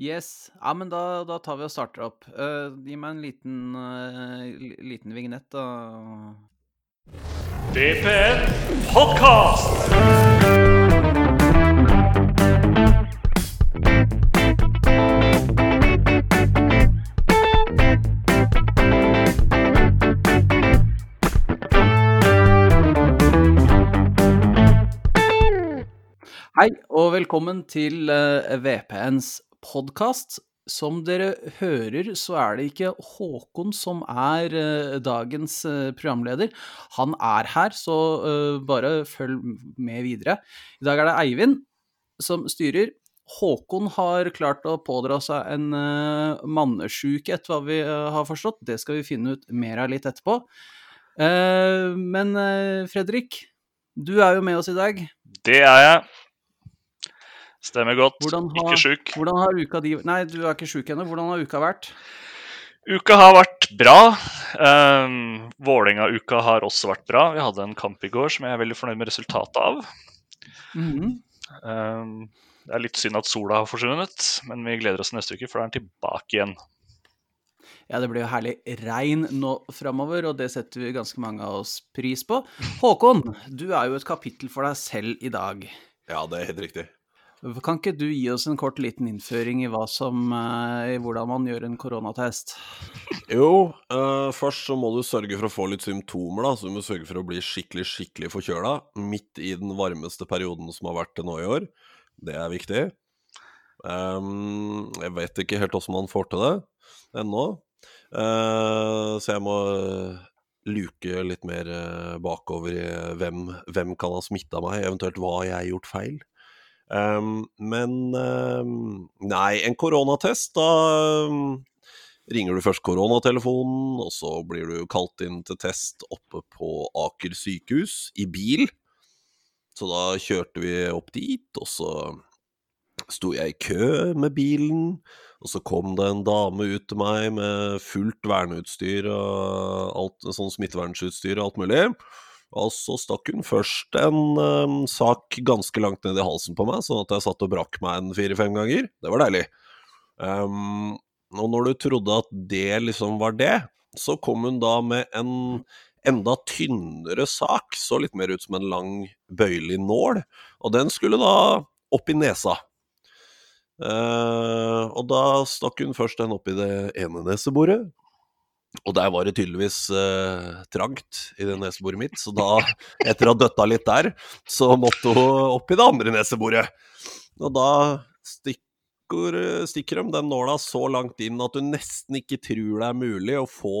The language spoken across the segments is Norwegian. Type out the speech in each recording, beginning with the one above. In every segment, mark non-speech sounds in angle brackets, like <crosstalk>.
Yes. Ja, men da, da tar vi og starter opp. Uh, gi meg en liten, uh, liten vignett, da. DPN Podcast! Hei, og velkommen til eh, VPNs podkast. Som dere hører, så er det ikke Håkon som er uh, dagens uh, programleder. Han er her, så uh, bare følg med videre. I dag er det Eivind som styrer. Håkon har klart å pådra seg en uh, mannesjuke, etter hva vi har forstått. Det skal vi finne ut mer av litt etterpå. Men Fredrik, du er jo med oss i dag. Det er jeg. Stemmer godt. Hvordan har- Ikke sjuk. Hvordan har uka di Nei, du er ikke sjuk ennå. Hvordan har uka vært? Uka har vært bra. Um, Vålerenga-uka har også vært bra. Vi hadde en kamp i går som jeg er veldig fornøyd med resultatet av. Mhm. Um, det er litt synd at sola har forsvunnet, men vi gleder oss neste uke, for da er den tilbake igjen. Ja, det blir jo herlig regn nå framover, og det setter vi ganske mange av oss pris på. Håkon, du er jo et kapittel for deg selv i dag. Ja, det er helt riktig. Kan ikke du gi oss en kort liten innføring i, som, eh, i hvordan man gjør en koronatest? Jo, uh, først så må du sørge for å få litt symptomer, da. Så du må sørge for å bli skikkelig, skikkelig forkjøla midt i den varmeste perioden som har vært til nå i år. Det er viktig. Um, jeg vet ikke helt åssen man får til det ennå. Uh, så jeg må luke litt mer bakover i hvem, hvem kan ha smitta meg, eventuelt hva jeg har gjort feil. Ehm, men um, Nei, en koronatest, da um, ringer du først koronatelefonen, og så blir du kalt inn til test oppe på Aker sykehus i bil. Så da kjørte vi opp dit, og så sto jeg i kø med bilen. Og så kom det en dame ut til meg med fullt verneutstyr og alt, sånn smittevernutstyr og alt mulig. Og så stakk hun først en eh, sak ganske langt ned i halsen på meg, sånn at jeg satt og brakk meg en fire-fem ganger. Det var deilig. Um, og når du trodde at det liksom var det, så kom hun da med en enda tynnere sak. Så litt mer ut som en lang, bøyelig nål. Og den skulle da opp i nesa. Uh, og da stakk hun først den opp i det ene neseboret. Og der var det tydeligvis eh, trangt i det neseboret mitt, så da, etter å ha døtta litt der, så måtte hun opp i det andre neseboret. Og da stikker, stikker de den nåla så langt inn at du nesten ikke tror det er mulig å få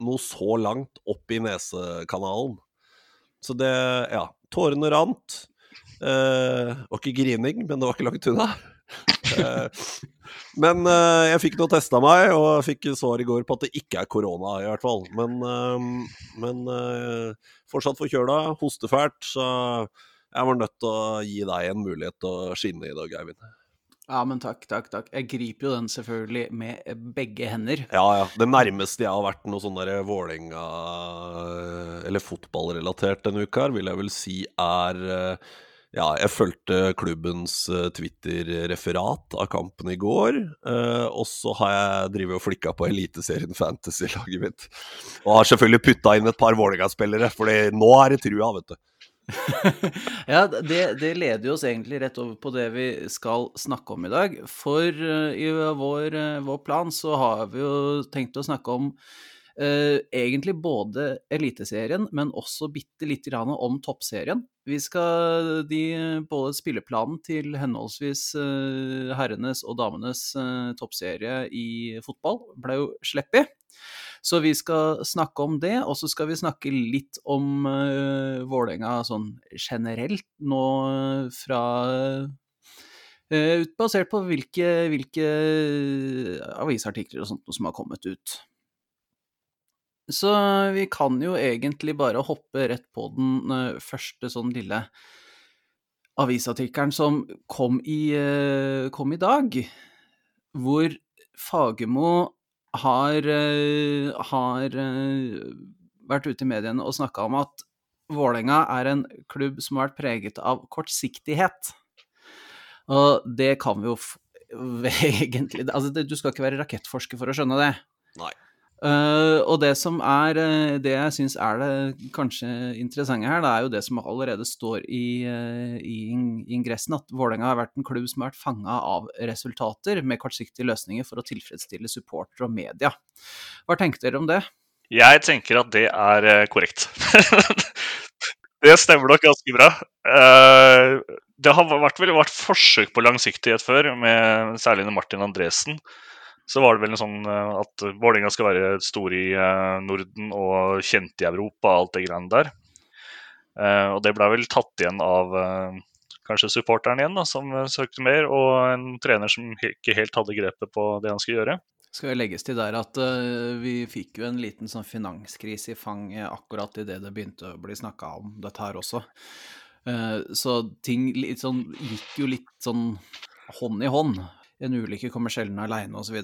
noe så langt opp i nesekanalen. Så det Ja. Tårene rant. Eh, var ikke grining, men det var ikke langt unna. Eh, men eh, jeg fikk nå testa meg, og jeg fikk svar i går på at det ikke er korona, i hvert fall. Men, eh, men fortsatt forkjøla, hoster fælt, så jeg var nødt til å gi deg en mulighet til å skinne i dag, Eivind. Ja, men takk, takk, takk. Jeg griper jo den selvfølgelig med begge hender. Ja, ja. Det nærmeste jeg har vært noe sånn der Vålerenga eller fotballrelatert denne uka, her, vil jeg vel si er Ja, jeg fulgte klubbens eh, Twitter-referat av kampen i går. eh, og så har jeg drevet og flikka på Eliteserien Fantasy-laget mitt. Og har selvfølgelig putta inn et par Vålerenga-spillere, for nå er det trua, vet du. <laughs> ja, det, det leder oss egentlig rett over på det vi skal snakke om i dag. For eh, i vår, vår plan så har vi jo tenkt å snakke om egentlig både Eliteserien, men også bitte lite grann om Toppserien. Vi skal de, både spilleplanen til henholdsvis eh, herrenes og damenes eh, toppserie i fotball ble jo sluppet. Så vi skal snakke om det, og så skal vi snakke litt om uh, Vålerenga sånn generelt nå fra uh, Basert på hvilke, hvilke avisartikler og sånt som har kommet ut. Så vi kan jo egentlig bare hoppe rett på den uh, første sånn lille avisartikkelen som kom i, uh, kom i dag, hvor Fagermo har, uh, har vært ute i mediene og snakka om at Vålerenga er en klubb som har vært preget av kortsiktighet. Og det kan vi jo <laughs> egentlig altså, Du skal ikke være rakettforsker for å skjønne det. Nei. Uh, og det som er uh, Det jeg syns er det kanskje interessante her, det er jo det som allerede står i, uh, i ingressen, at Vålerenga har vært en klubb som har vært fanga av resultater med kortsiktige løsninger for å tilfredsstille supportere og media. Hva tenker dere om det? Jeg tenker at det er korrekt. <laughs> det stemmer nok ganske bra. det har vært, vel vært forsøk på langsiktighet før, med særlig Martin Andresen så var det vel en sånn eh, at Vålerenga skal være stor i eh, Norden og kjent i Europa og alt det greiene der. Eh, og det ble vel tatt igjen av kanskje supporteren igjen, da, som søkte mer, og en trener som ikke helt hadde grepet på det han skulle gjøre. Skal jo legges til der at uh, vi fikk jo en liten sånn finanskrise i fanget akkurat idet det begynte å bli snakka om dette her også. Uh, så ting sånn, gikk jo litt sånn hånd i hånd en ulykke kommer sjelden aleine osv.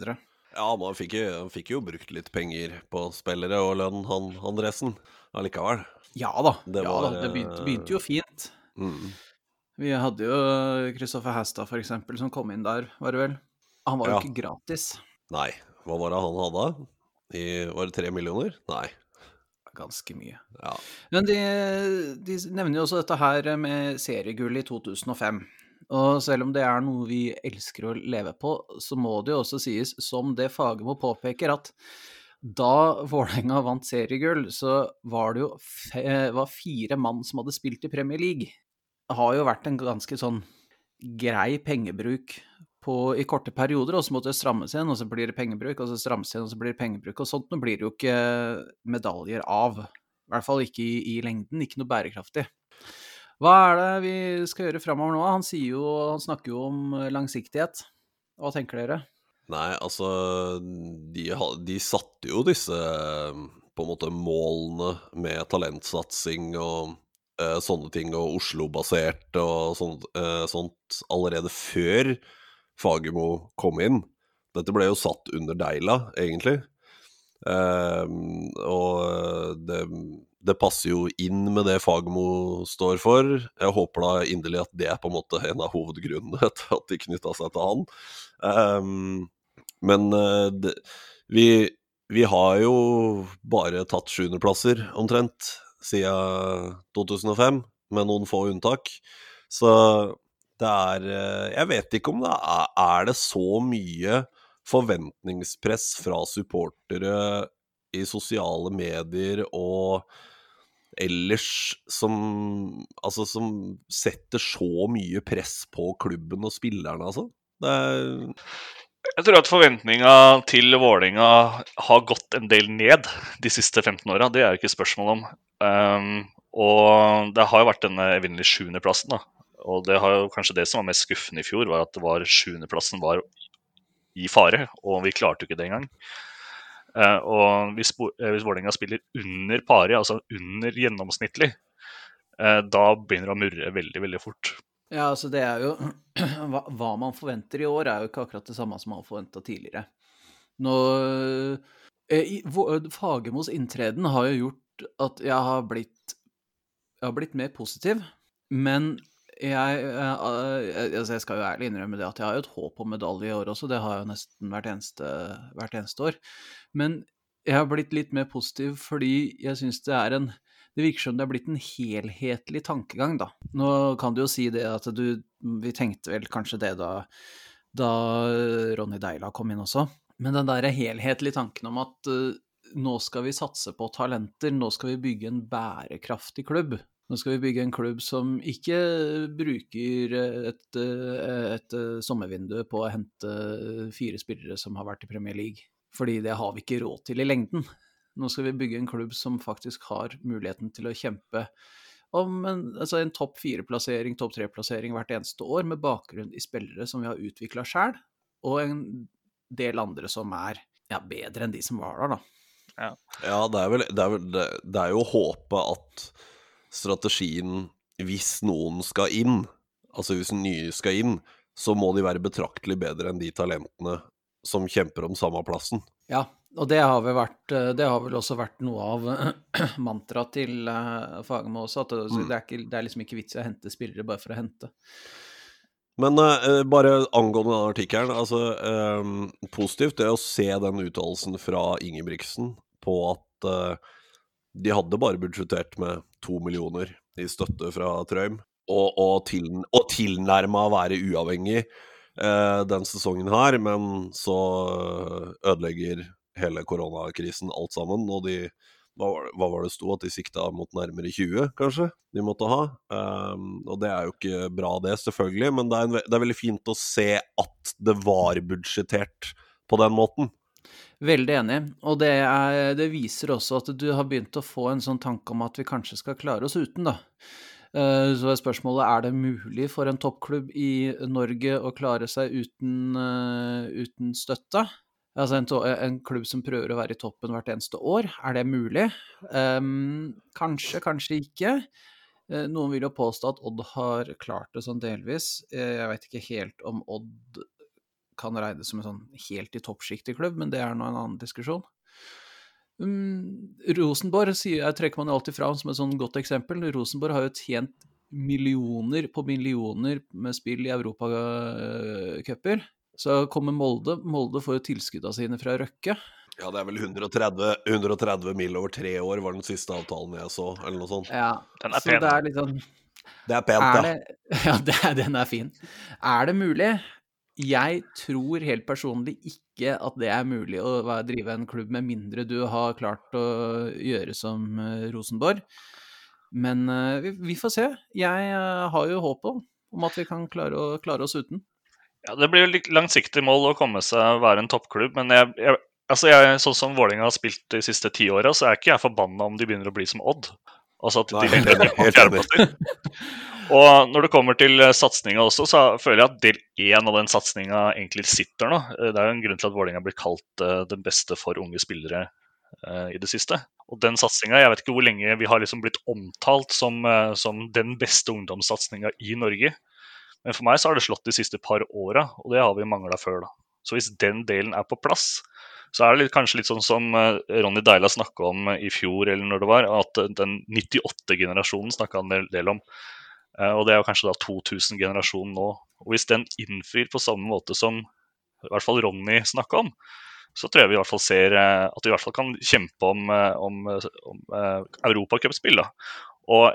Ja, man fikk, jo, han fikk jo brukt litt penger på spillere og lønn, han Andresen, allikevel. Ja da, det, ja, var, da. det begynte, begynte, jo fint. Mm. Vi hadde jo Kristoffer Hastad, for eksempel, som kom inn der, var det vel. Han var jo ja. ikke gratis. Nei. Hva var det han hadde? I, var det tre millioner? Nei. Ganske mye. Ja. Men de, de nevner jo også dette her med seriegull i 2005. Og selv om det er noe vi elsker å leve på, så må det jo også sies, som det Fagermo påpeker, at da Vålerenga vant seriegull, så var det jo var fire mann som hadde spilt i Premier League. Det har jo vært en ganske sånn grei pengebruk på, i korte perioder, og så måtte det strammes igjen, og så blir det pengebruk, og så strammes igjen, og så blir det pengebruk. Og sånt nå blir det jo ikke medaljer av. I hvert fall ikke i, i lengden. Ikke noe bærekraftig. Hva er det vi skal gjøre framover nå? Han, jo, han snakker jo om eh, langsiktighet. Hva tenker dere? Nei, altså de, de, satte jo disse på en måte målene med talentsatsing og uh, sånne ting, og Oslo-basert og sånt, uh, sånt, allerede før Fagermo kom inn. Dette ble jo satt under Deila, egentlig. Uh, og det det passer jo inn med det Fagmo står for. Jeg håper da inderlig at det er på en måte en av hovedgrunnene <laughs> til at de knytta seg til han. Um, men uh, det, vi, vi, har jo bare tatt sjuendeplasser omtrent siden 2005, med noen få unntak. Så det er uh, Jeg vet ikke om det er, er det så mye forventningspress fra supportere i sosiale medier og ellers som Altså som setter så mye press på klubben og spillerne, altså. Det er jeg tror at forventninga til Vålerenga har gått en del ned de siste 15 åra. Det er jo ikke spørsmål om. Um, og det har jo vært denne evinnelige sjuendeplassen. Og det har jo kanskje det som var mest skuffende i fjor, var at det var var i fare. Og vi klarte jo ikke det engang. Uh, og hvis, uh, hvis Vålerenga spiller under pari, altså under gjennomsnittlig, uh, da begynner det å murre veldig, veldig fort. Ja, altså det er jo <clears throat> hva, man forventer i år, er jo ikke akkurat det samme som man forventa tidligere. Nå Fagermos inntreden har jo gjort at jeg har blitt Jeg har blitt mer positiv, men jeg, jeg, altså jeg, skal jo ærlig innrømme det at jeg har jo et håp om medalje i år også, det har jeg jo nesten hvert eneste, hvert eneste år. Men jeg har blitt litt mer positiv fordi jeg syns det er en Det virker som det er blitt en helhetlig tankegang, da. Nå kan du jo si det at du Vi tenkte vel kanskje det da, da Ronny Deila kom inn også. Men den derre helhetlige tanken om at nå skal vi satse på talenter, nå skal vi bygge en bærekraftig klubb. Nå skal vi bygge en klubb som ikke bruker et, et, sommervindu på å hente fire spillere som har vært i Premier League, fordi det har vi ikke råd til i lengden. Nå skal vi bygge en klubb som faktisk har muligheten til å kjempe om en, altså en topp fire-plassering, topp tre-plassering hvert eneste år, med bakgrunn i spillere som vi har utvikla sjøl, og en del andre som er ja, bedre enn de som var der, da. Ja, ja det, er vel, det, er vel, det er jo håpet at strategien hvis noen skal inn, altså hvis nye skal inn, så må de være betraktelig bedre enn de talentene som kjemper om samme plassen. Ja, og det har, vært, det har vel også vært noe av <clears throat> mantraet til uh, Fagermo også. At det, mm. er ikke, det, er liksom ikke vits i å hente spillere bare for å hente. Men uh, bare angående den artikkelen, altså eh, positivt det å se den uttalelsen fra Ingebrigtsen på at eh, de hadde bare budsjettert med to millioner i støtte fra Trøim, og, og, til, og tilnærma å være uavhengig eh, den sesongen her, men så ødelegger hele koronakrisen alt sammen, og de hva var, det, hva det sto? At de sikta mot nærmere 20, kanskje? De måtte ha. Um, og det er jo ikke bra, det, selvfølgelig, men det er, en, det er veldig fint å se at det var budsjettert på den måten. Veldig enig, og det, er, det, viser også at du har begynt å få en sånn tanke om at vi kanskje skal klare oss uten, da. Uh, så er spørsmålet er det mulig for en toppklubb i Norge å klare seg uten, uh, uten støtte. Altså en, en, klubb som prøver å være i toppen hvert eneste år. Er det mulig? Um, kanskje, kanskje ikke. Uh, noen vil jo påstå at Odd har klart det sånn delvis. Jeg vet ikke helt om Odd kan regnes som en sånn helt i toppsjiktet klubb, men det er nå en annen diskusjon. Um, Rosenborg sier, jeg trekker man alltid fram som et sånn godt eksempel. Rosenborg har jo tjent millioner på millioner med spill i europacuper. Så kommer Molde. Molde får jo tilskuddene sine fra Røkke. Ja, det er vel 130, 130 mil over tre år, var den siste avtalen jeg så, eller noe sånt. Ja, den er pen. Så det er sånn Det er pent, er det, <laughs> ja. Ja, den er fin. Er det mulig? Jeg tror helt personlig ikke at det er mulig å drive en klubb med mindre du har klart å gjøre som eh, Rosenborg. Men uh, vi, får se. Jeg uh, har jo håp om at vi kan klare, å, klare oss uten. Ja, Det blir jo langsiktig mål å komme seg være en toppklubb, men jeg, jeg, altså jeg, sånn som Vålerenga har spilt de siste ti åra, så er ikke jeg forbanna om de begynner å bli som Odd. Altså at de Nei, <laughs> helt, helt, helt Og når det kommer til eh, satsinga også, så føler jeg at del én av den satsinga egentlig sitter nå. Eh, det er jo en grunn til at Vålerenga blir kalt uh, den beste for unge spillere i det siste. Og den satsinga, jeg vet ikke hvor lenge vi har liksom blitt omtalt som, som den beste ungdomssatsinga i Norge. Men for meg så har det slått de siste par åra, og det har vi mangla før. da. Så hvis den delen er på plass, så er det litt, kanskje litt sånn som eh, Ronny Deila snakka om eh, i fjor, eller når det var, at eh, den 98-generasjonen snakka en del om. Og det er jo kanskje da 2000-generasjonen nå. Og hvis den innfrir på samme måte som i hvert fall Ronny snakka om, så tror jeg vi i hvert fall ser at vi i hvert fall kan kjempe om, om, om europacupspill. Og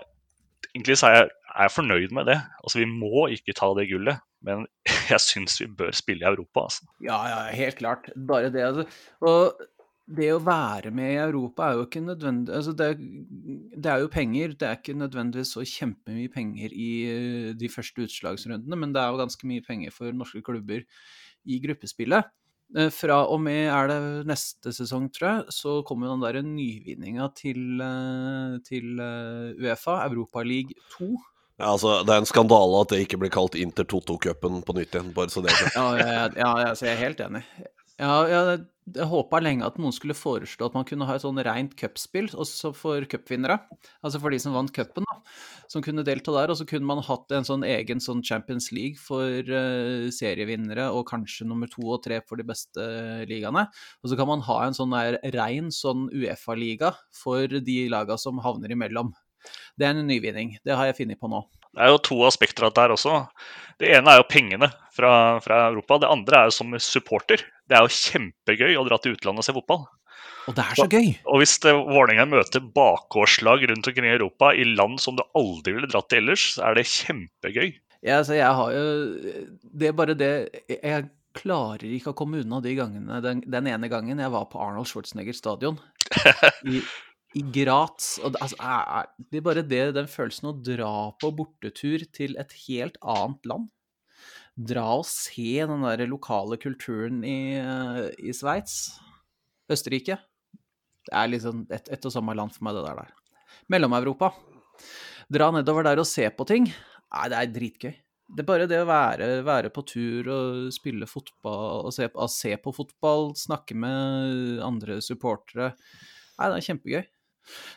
egentlig så er jeg, er jeg, fornøyd med det. Altså, Vi må ikke ta det gullet, men <laughs> jeg syns vi bør spille i Europa. Altså. Ja, ja, helt klart. Bare det. Altså. Og det å være med i Europa er jo ikke nødvendig altså det, det, er jo penger. Det er ikke nødvendigvis så kjempemye penger i eh, de første utslagsrundene, men det er jo ganske mye penger for norske klubber i gruppespillet. Eh, fra og med er det neste sesong, tror jeg, så kommer den der nyvinninga til, eh, til Uefa, Europaliga 2. Ja, altså, det er en skandale at det ikke blir kalt Inter Toto-cupen på nytt igjen. bare så det er ja, ja, ja, altså, jeg er helt enig. Ja, jeg, jeg håpa lenge at noen skulle foreslå at man kunne ha et sånn rent cupspill også for cupvinnere. Altså for de som vant cupen, da. Som kunne delta der. Og så kunne man hatt en sånn egen sånn Champions League for uh, serievinnere, og kanskje nummer to og tre for de beste ligaene. Og så kan man ha en sånn der rein sånn Uefa-liga for de laga som havner imellom. Det er en nyvinning. Det har jeg funnet på nå. Det er jo to aspekter av dette her også. Det ene er jo pengene fra, fra, Europa. Det andre er jo som supporter. Det er jo kjempegøy å dra til utlandet og se fotball. Og det er så gøy! Og, og hvis Vålerenga møter bakgårdslag rundt omkring i Europa i land som du aldri ville dratt til ellers, så er det kjempegøy. Ja, altså jeg har jo Det er bare det Jeg klarer ikke å komme unna de gangene Den, den ene gangen jeg var på Arnold Schwarzenegger stadion <laughs> i, i Graz. Og det, altså, det er bare det, den følelsen å dra på bortetur til et helt annet land. Dra og se den der lokale kulturen i, eh, i Sveits. Østerrike. Det er liksom ett et og samme land for meg, det der. der. Mellom-Europa. Dra nedover der og se på ting. Nei, det er dritgøy. Det er bare det å være, være på tur og spille fotball og se, se på fotball, snakke med andre supportere. Nei, det er kjempegøy.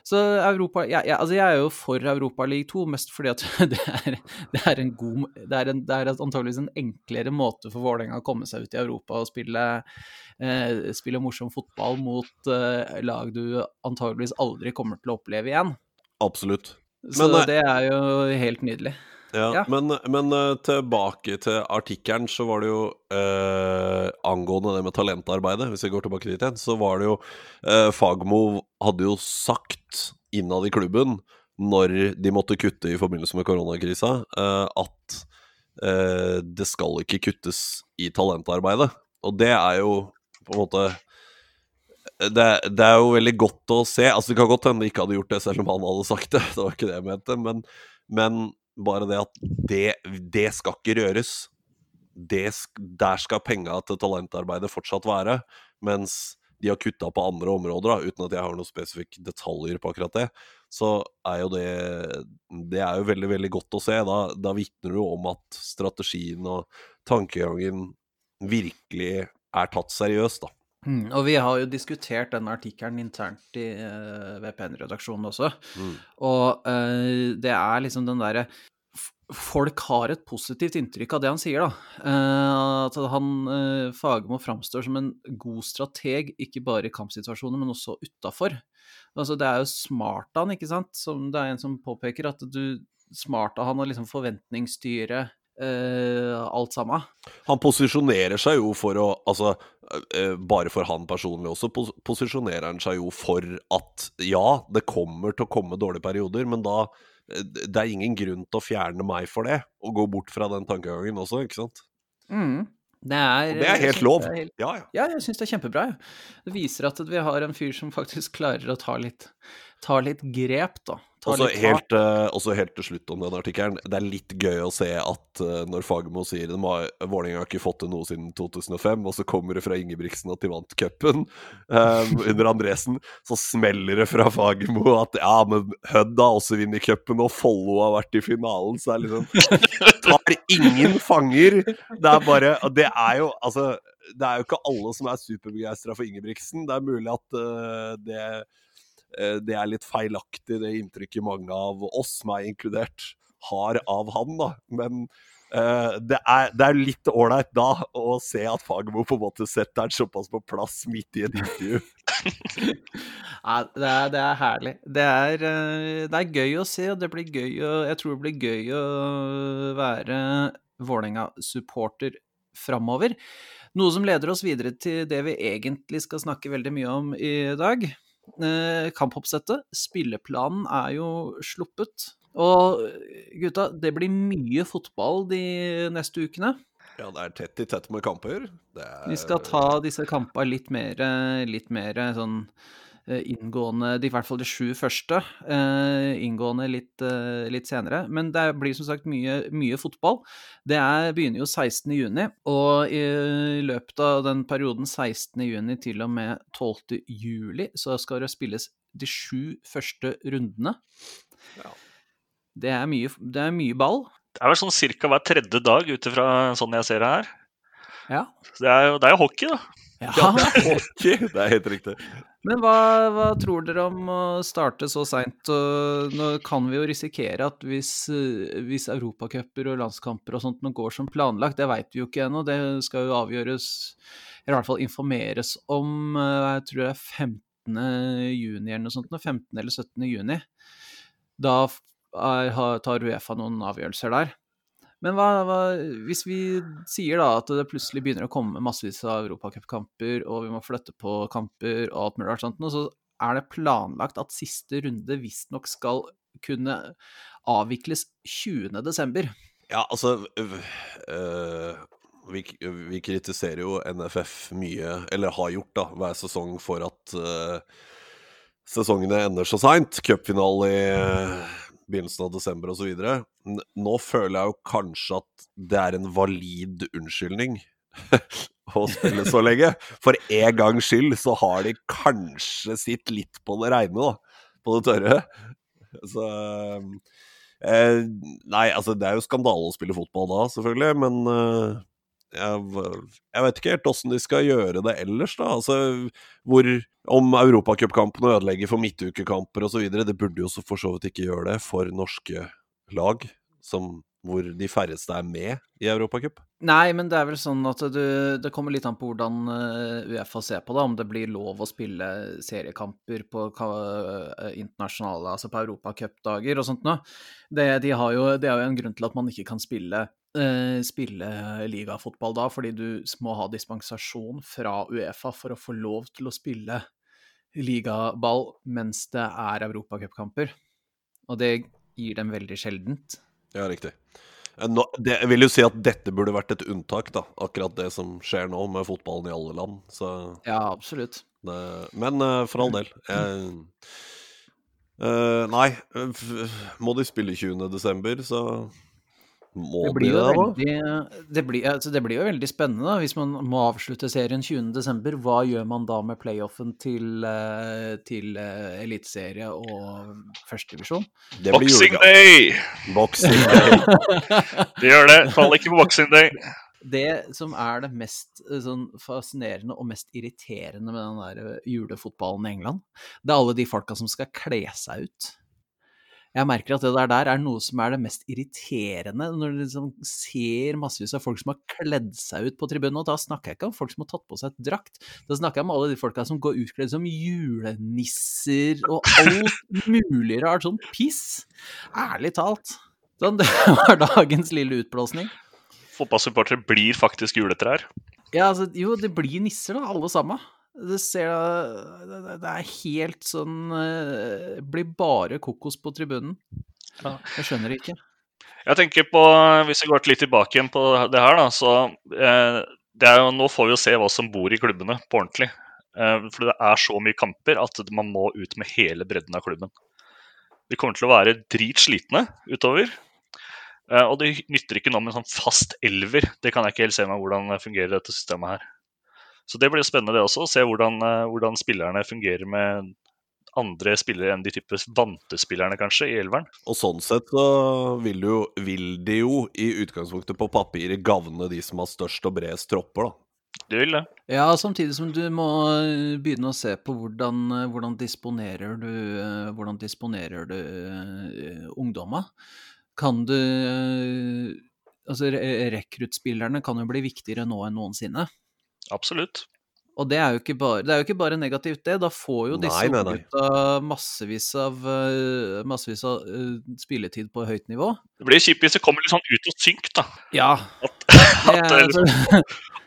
Så Europa jeg, jeg, altså jeg er jo for Europaliga 2, mest fordi at <laughs> det er, det er en god Det er, en, det er antageligvis en enklere måte for Vålerenga å komme seg ut i Europa og spille, eh, spille morsom fotball mot eh, lag du antageligvis aldri kommer til å oppleve igjen. Absolutt. Men, Så eh, det er jo helt nydelig. Ja, Ja. Men, men eh, tilbake til artikkelen, så var det jo eh, angående det med talentarbeidet, hvis vi går tilbake dit igjen, så var det jo eh, Fagmo hadde jo sagt innad i klubben, når de måtte kutte i forbindelse med koronakrisa, eh, at eh, det skal ikke kuttes i talentarbeidet. Og det er jo på en måte det, det er jo veldig godt å se. Altså Det kan godt hende de ikke hadde gjort det selv om han hadde sagt det. <laughs> Det var ikke det jeg mente. Men, men bare det at det, det skal ikke røres. Det, der skal penga til talentarbeidet fortsatt være. Mens de har kutta på andre områder, da, uten at jeg har noen spesifikke detaljer på akkurat det. Så er jo det Det er jo veldig, veldig godt å se. Da, da vitner du om at strategien og tankegangen virkelig er tatt seriøst, da. Mm, og vi har jo diskutert den artikkelen internt i uh, VPN-redaksjonen også. Mm. Og uh, det er liksom den derre Folk har et positivt inntrykk av det han sier, da. Uh, at han uh, Fagermo framstår som en god strateg, ikke bare i kampsituasjoner, men også utafor. Altså, det er jo smart av han, ikke sant? Som det er en som påpeker, at du Smart av han å liksom forventningsstyre eh, alt sammen. Han posisjonerer seg jo for å Altså, eh, bare for han personlig også, pos posisjonerer han seg jo for at ja, det kommer til å komme dårlige perioder, men da eh, Det er ingen grunn til å fjerne meg for det, og gå bort fra den tankegangen også, ikke sant? Mm. Det er, det er helt lov. er helt- Ja, ja. Ja, jeg syns det er kjempebra. Ja. Det viser at vi har en fyr som faktisk klarer å ta litt, ta litt grep, da. Også helt, uh, også helt til slutt om den artikkelen. Det er litt gøy å se at uh, når Fagermo sier Vålerenga har ikke fått til noe siden 2005, og så kommer det fra Ingebrigtsen at de vant cupen um, under Andresen, så smeller det fra Fagermo at ja, men Hødd har også vunnet cupen, og Follo har vært i finalen, så det er liksom Tar ingen fanger. Det er bare Det er jo altså det er jo ikke alle som er superbegeistra for Ingebrigtsen. Det er mulig at uh, det det er litt feilaktig, det inntrykket mange av oss, meg inkludert, har av han, da. Men uh, det, er, det er litt ålreit da å se at Fagermo på en måte setter den såpass på plass midt i et intervju. <laughs> ja, det er, det er herlig. Det er, eh, det er gøy å se, og det blir gøy å Jeg tror det blir gøy å være Vålerenga-supporter framover. Noe som leder oss videre til det vi egentlig skal snakke veldig mye om i dag. Eh, kampoppsettet. Spilleplanen er jo sluppet. Og gutta, det blir mye fotball de neste ukene. Ja, det er tett i tett med kamper. Det er, Vi skal ta disse kampene litt mer, litt mer sånn inngående de, I hvert fall de sju første. eh, inngående litt, eh, litt senere. Men det blir som sagt mye, mye fotball. Det er, begynner jo 16.6, og i løpet av den perioden 16.6 til og med 12.7 så skal det spilles de sju første rundene. Ja. Det er mye, det er mye ball. Det er vel sånn cirka hver tredje dag, ut ifra sånn jeg ser det her. Ja. Det er jo det er jo hockey, da. Ja, det er hockey! Det er helt riktig. Men hva, hva tror dere om å starte så seint? Nå kan vi jo risikere at hvis, eh, hvis europacuper og landskamper og sånt nå går som planlagt, det veit vi jo ikke ennå, det skal jo avgjøres, eller i hvert fall informeres om, eh, jeg tror det er 15. juni eller noe sånt, 15. eller 17. juni. Da er, tar Uefa noen avgjørelser der. Men hva, hva, hvis vi sier da at det plutselig begynner å komme massevis av europacupkamper, og vi må flytte på kamper og alt mulig rart sånt, så er det planlagt at siste runde visstnok skal kunne avvikles 20. desember. Ja, altså øh, vi, vi kritiserer jo NFF mye, eller har gjort da, hver sesong for at øh, sesongene ender så seint. Cupfinale i begynnelsen av desember osv. Nå føler jeg jo kanskje at det er en valid unnskyldning <laughs> å spille så lenge. For en gangs skyld så har de kanskje sitt litt på det reine, da. På det tørre. Så eh, Nei, altså det er jo skandale å spille fotball da, selvfølgelig, men eh, jeg, jeg vet ikke helt åssen de skal gjøre det ellers, da. Altså, hvor Om europacupkampene ødelegger for midtukekamper osv. Det burde jo så for så vidt ikke gjøre det for norske lag, som hvor de færreste er med i Europacup? Nei, men det er vel sånn at du, det kommer litt an på hvordan uh, Uefa ser på det. Om det blir lov å spille seriekamper på uh, internasjonale, altså på europacupdager og sånt noe. Det, de jo, det, er jo en grunn til at man ikke kan spille, uh, spille ligafotball da, fordi du må ha dispensasjon fra Uefa for å få lov til å spille ligaball mens det er europacupkamper. Og det gir dem veldig sjeldent. Ja, riktig. Eh, nå, det, jeg vil jo si at dette burde vært et unntak, da. Akkurat det som skjer nå med fotballen i alle land. Så, ja, absolutt. Det, men uh, for all del. Jeg, uh, nei, må de spille 20.12., så må det blir, de det, veldig, det, blir, altså det blir jo veldig spennende da, hvis man må avslutte serien 20.12. Hva gjør man da med playoffen til, eh, til uh, eliteserie og førstedivisjon? Boxing Day! Boxing <laughs> Day. det gjør det. Fall ikke på Boxing Day. Det som er det mest eh, sånn, fascinerende og mest irriterende med den der julefotballen i England, det er alle de folka som skal kle seg ut. Jeg merker at det der, der er noe som er det mest irriterende, når du liksom ser massevis av folk som har kledd seg ut på tribunen. Og da snakker jeg ikke om folk som har tatt på seg et drakt, da snakker jeg om alle de folka som går utkledd som julenisser og alt mulig rart sånn piss. Ærlig talt. Sånn, <laughs> det var dagens lille utblåsning. Fotballsupportere blir faktisk juletrær. Ja, altså, jo, det blir nisser, da, alle sammen. Det ser Det er helt sånn Det eh, blir bare kokos på tribunen. Jeg skjønner ikke. Jeg tenker på, Hvis vi går litt tilbake igjen på det her, da, så eh, det er jo, Nå får vi jo se hva som bor i klubbene på ordentlig. Eh, for det er så mye kamper at man må ut med hele bredden av klubben. Vi kommer til å være dritslitne utover. Og det nytter ikke noe med en sånn fast elver. Det kan jeg ikke helt se meg hvordan fungerer dette systemet her. Så det blir spennende det også, å se hvordan, eh, hvordan, spillerne fungerer med andre spillere enn de type vante spillerne, kanskje, i elveren. Og sånn sett så vil, jo, vil de jo i utgangspunktet på papiret gavne de som har størst og bredest tropper, da. Det vil det. Ja, samtidig som du må eh, begynne å se på hvordan, eh, hvordan disponerer du Hvordan disponerer du uh, ungdommer. Kan du Altså, rekruttspillerne kan jo bli viktigere nå enn noensinne. Absolutt. Og det er, bare, det er jo ikke bare negativt, det. Da får jo disse gutta massevis av, massevis av uh, spilletid på høyt nivå. Det blir kjipt hvis det kommer litt sånn ut og synk, da. Ja. At, <laughs> at det, altså liksom,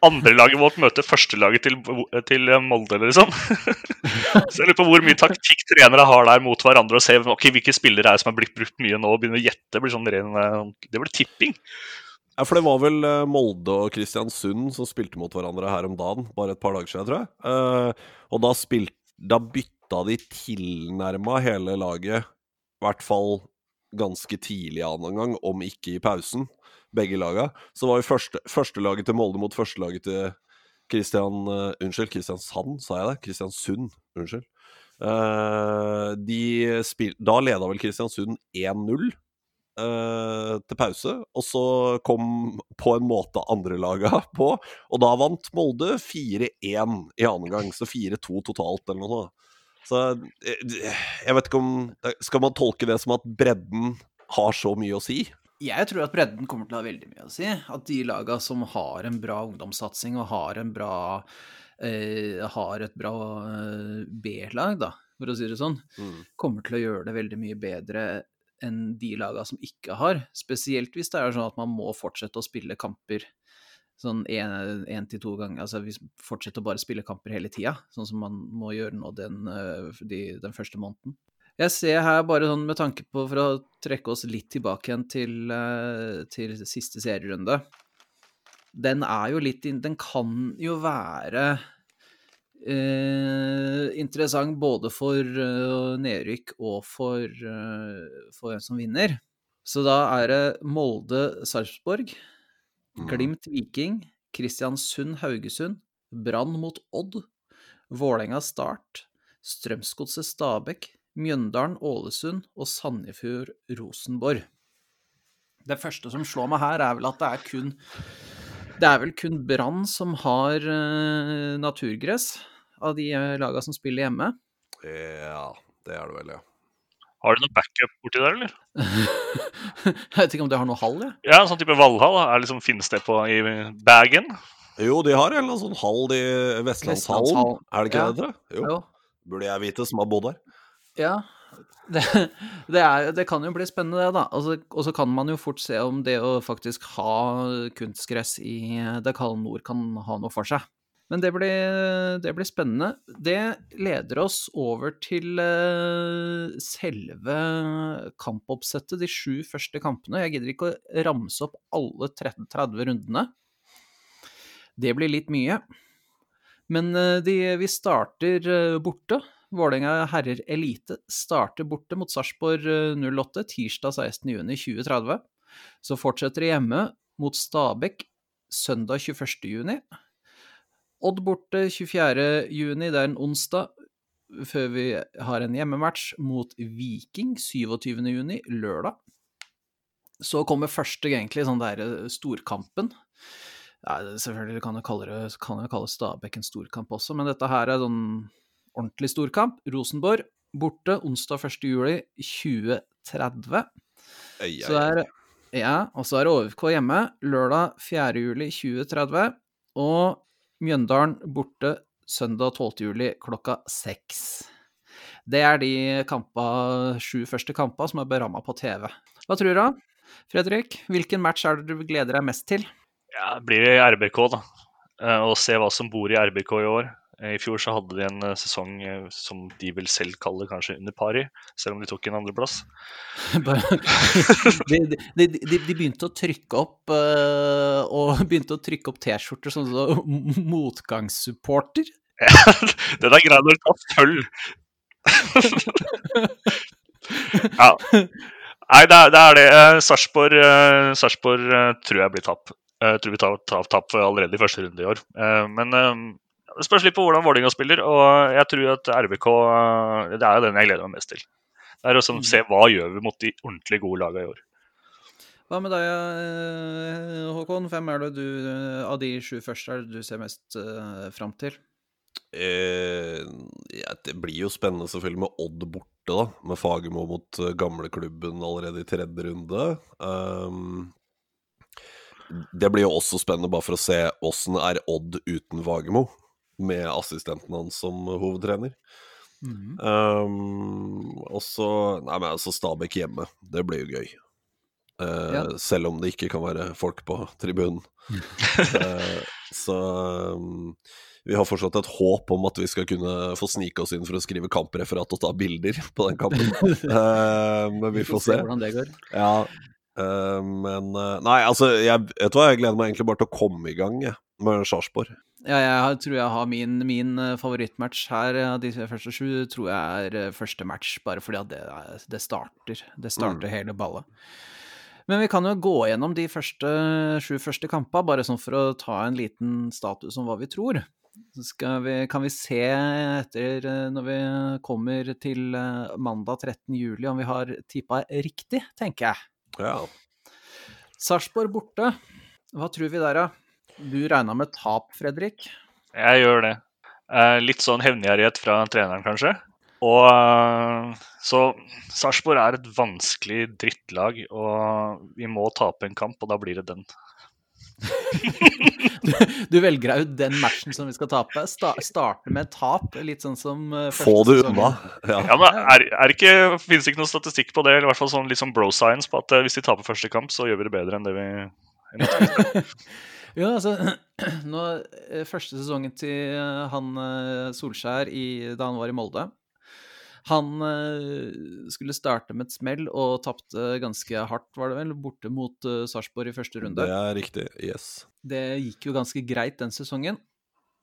andrelaget vårt møter førstelaget til, til Molde, liksom. <laughs> Så jeg lurer på hvor mye taktikk trenere har der mot hverandre, og se okay, hvilke spillere er som har blitt brukt mye nå, og begynner å gjette. Det blir sånn ren, eh, det blir tipping. Ja, for det var vel eh, Molde og Kristiansund som spilte mot hverandre her om dagen, bare et par dager siden, tror jeg. Uh, og da, spilt, da bytta de tilnærma hele laget, i hvert fall ganske tidlig annen gang, om ikke i pausen, begge laga. Så var jo første, førstelaget til Molde mot førstelaget til Kristian uh, Unnskyld, Kristiansand, sa jeg det? Kristiansund, unnskyld. Uh, de spil, da leda vel Kristiansund 1-0 uh, til pause, og så kom på en måte andrelaga <laughs> på, og da vant Molde 4-1 i annen gang, så 4-2 totalt, eller noe sånt. Så eh, jeg vet ikke om Skal man tolke det som at bredden har så mye å si? Jeg tror at bredden kommer til å ha veldig mye å si. At de laga som har en bra ungdomssatsing og har en bra eh, har et bra eh, B-lag, da, for å si det sånn, mm. kommer til å gjøre det veldig mye bedre enn de laga som ikke har. Spesielt hvis det er sånn at man må fortsette å spille kamper sånn én til to ganger. Altså hvis fortsette å bare spille kamper hele tida, sånn som man må gjøre nå den, eh, de, den første måneden. Jeg ser her bare sånn med tanke på, for å trekke oss litt tilbake igjen til, eh, til siste serierunde Den er jo litt Den kan jo være Eh, interessant både for uh, nedrykk og for, uh, for hvem som vinner. Så da er det Molde-Sarpsborg, mm. Glimt-Viking, Kristiansund-Haugesund, Brann mot Odd, Vålerenga-Start, Strømsgodset-Stabæk, Mjøndalen-Ålesund og Sandefjord-Rosenborg. Det første som slår meg her, er vel at det er kun det er vel kun Brann som har uh, naturgress av de uh, laga som spiller hjemme. Ja, det er det vel, ja. Har du noe backup borti der, eller? <laughs> jeg vet ikke om de har noe hall, jeg. Ja, en sånn type Valhall. Er liksom, finnes det på, i bagen? Jo, de har en eller annen sånn hall i Vestlandshallen. Vestlandshallen. Er det ikke Ja. det, tror jeg? Jo. Jo. Burde jeg vite, som har bodd der. Ja. Det, det, er, det kan jo bli spennende, det, da. Altså, og så kan man jo fort se om det å faktisk ha kunstgress i det kalde nord kan ha noe for seg. Men det blir, det blir spennende. Det leder oss over til eh, selve kampoppsettet, de sju første kampene. Jeg gidder ikke å ramse opp alle 30 30 rundene. Det blir litt mye. Men eh, de, vi starter eh, borte. Vålerenga herrer elite starter borte mot Sarpsborg eh, 08 tirsdag 16.6.2030. Så fortsetter de hjemme mot Stabekk søndag 21.6. Odd borte 24.6, det er en onsdag, før vi har en hjemmematch mot Viking 27.6, lørdag. Så kommer første, egentlig, sånn der eh, storkampen. Ja, selvfølgelig kan jeg kalle, det, kalle Stabæk en storkamp også, men dette her er sånn ordentlig storkamp. Rosenborg borte onsdag 1. juli 2030. Ei, ei, Så er, ja, og så er det OFK hjemme lørdag 4. juli 2030. Og Mjøndalen borte søndag 12. juli klokka seks. Det er de kampa, sju første kampene som er beramma på TV. Hva tror du, da? Fredrik, hvilken match er det du gleder deg mest til? Ja, det blir i RBK, da. Eh, Og se hva som bor i RBK i år. Eh, I fjor så hadde de en eh, sesong eh, som de vil selv kalle kanskje under pari, selv om de tok en andreplass. <laughs> <laughs> De, de, de, de, begynte å trykke opp Og <laughs> begynte å trykke opp T-skjorter som sånn motgangssupporter. det er grei når du tar følg Ja. Nei, det er det. Er det. Sarpsborg Sarpsborg, tror jeg blir tap. Jeg tror vi tar tap allerede i første runde i år. Men det spørs litt på hvordan Vålerenga spiller, og jeg tror at RBK eh, Det er jo den jeg gleder meg mest til. Det er å sånn, se hva gjør vi mot de ordentlig gode lagene i år. Hva med deg, øh, Håkon? Hvem er det du øh, av de sju første er det du ser mest fram til? Eh, ja, det blir jo spennende selvfølgelig med Odd borte, da. Med Fagermo mot eh, gamleklubben allerede i tredje runde. Um, det blir jo også spennende bare for å se åssen er Odd uten Fagermo, med assistenten hans som hovedtrener. Um, og så Nei, men altså Stabæk hjemme. Det blir jo gøy. Uh, Ja. Selv om det ikke kan være folk på tribunen. uh, <laughs> så um, vi har fortsatt et håp om at vi skal kunne få snike oss inn for å skrive kampreferat og ta bilder på den kampen. uh, <laughs> men vi får se. hvordan det går. Ja, eh, men eh, Nei, altså, jeg vet du hva, jeg gleder meg egentlig bare til å komme i gang jeg, med Sarpsborg. Ja, jeg tror jeg har min, min øh, favorittmatch her av de første sju, tror jeg er første match, bare fordi at det, det starter. Det starter hele ballet. Men vi kan jo gå gjennom de første, sju første kampene, bare sånn for å ta en liten status om hva vi tror. Så vi, kan vi se etter, eh, når vi kommer til eh, mandag 13. juli, om vi har tippa riktig, tenker jeg. Ja. Sarpsborg borte. Hva tror vi der, da? Du regna med tap, Fredrik? Jeg gjør det. Eh, litt sånn hevngjerrighet fra treneren, kanskje. Og eh, Så Sarpsborg er et vanskelig drittlag, og vi må tape en kamp, og da blir det den. <laughs> Du velger deg ut den matchen som vi skal tape. Sta starte med tap, litt sånn som eh, Få det unna. Ja. Ja, men er, er ikke, Finnes det ikke noe statistikk på det, eller i hvert fall sånn, litt sånn bro science på at eh, hvis de taper første kamp, så gjør vi det bedre enn det vi <laughs> Ja, altså <clears throat> nå, eh, Første sesongen til han Solskjær i, da han var i Molde Han eh, skulle starte med et smell og tapte ganske hardt, var det vel, borte mot uh, Sarpsborg i første runde. Det er riktig. Yes. Det gikk jo ganske greit den sesongen.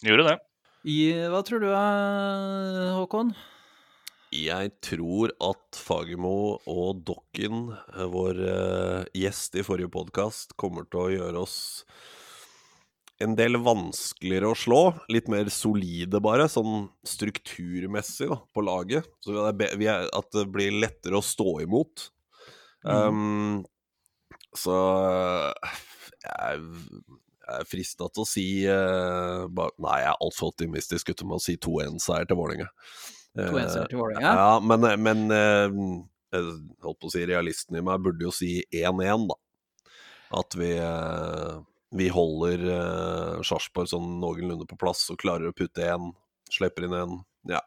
Gjorde det. I, hva tror du, eh, Håkon? Jeg tror at Fagermo og Dokken, eh, vår eh, gjest i forrige podkast, kommer til å gjøre oss en del vanskeligere å slå. Litt mer solide, bare, sånn strukturmessig da, på laget. Så det er vi at det blir lettere å stå imot. Um, så eh, jeg, jeg er frista til å si uh, ba, Nei, jeg er altfor optimistisk ute med å si 2-1-seier til Vålerenga. 2-1-seier til Vålerenga? Ja, men, men uh, jeg holdt på å si realisten i meg burde jo si 1-1, da. At vi, eh, vi holder uh, Sarpsborg sånn noenlunde på plass og klarer å putte én, slipper inn én. Ja.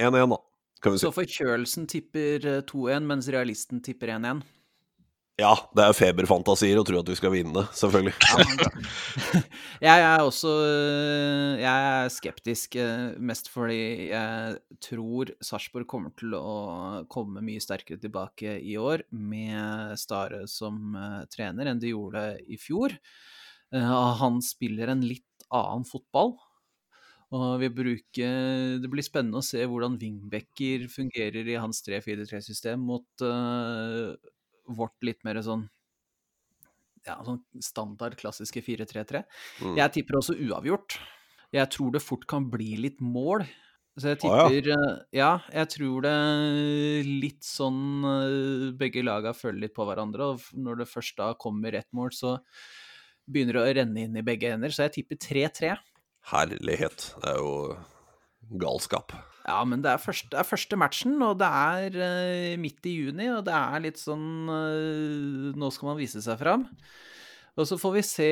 1-1, da, kan vi si. Så forkjølelsen tipper eh, 2-1, mens realisten tipper 1-1. Ja, det er feberfantasier å tro at vi skal vinne, selvfølgelig. <laughs> Jeg er også øh, Jeg er skeptisk, mest fordi jeg tror Sarpsborg kommer til å komme mye sterkere tilbake i år med Stare som trener enn de gjorde i fjor. Eh, Han spiller en litt annen fotball. Og vi bruker, Det blir spennende å se hvordan wingbacker fungerer i hans 3-4-3-system mot uh, vårt litt mer sånn ja, sånn standard klassiske 4-3-3. Mm. Jeg tipper også uavgjort. Jeg tror det fort kan bli litt mål. Så jeg tipper ah, ja. jeg tror det litt sånn eh, Begge laga følger litt på hverandre, og når det først da kommer ett mål, så begynner å renne inn i begge ender. Så jeg tipper 3-3. Herlighet. Det er jo galskap. Ja, men det er første, det er første matchen, og det er uh, midt i juni, og det er litt sånn uh, Nå skal man vise seg fram. Og så får vi se,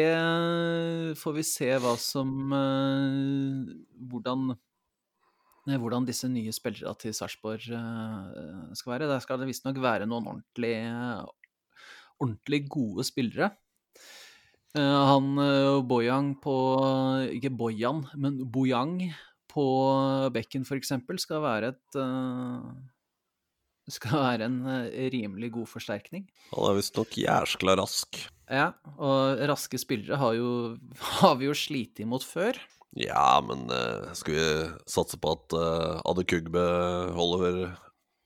får vi se hva som uh, Hvordan hvordan disse nye spillerne til Sarpsborg skal være. Der skal det visstnok være noen ordentlig, ordentlig gode spillere. Eh, han eh, Boyang på Ikke Boyan, men Boyang på bekken f.eks. skal være et eh, skal være en rimelig god forsterkning. Han er visstnok jæskla rask. Ja, og raske spillere har, jo, <laughs> har vi jo slitt imot før. Ja, men skal vi satse på at uh, Adekugbe holder,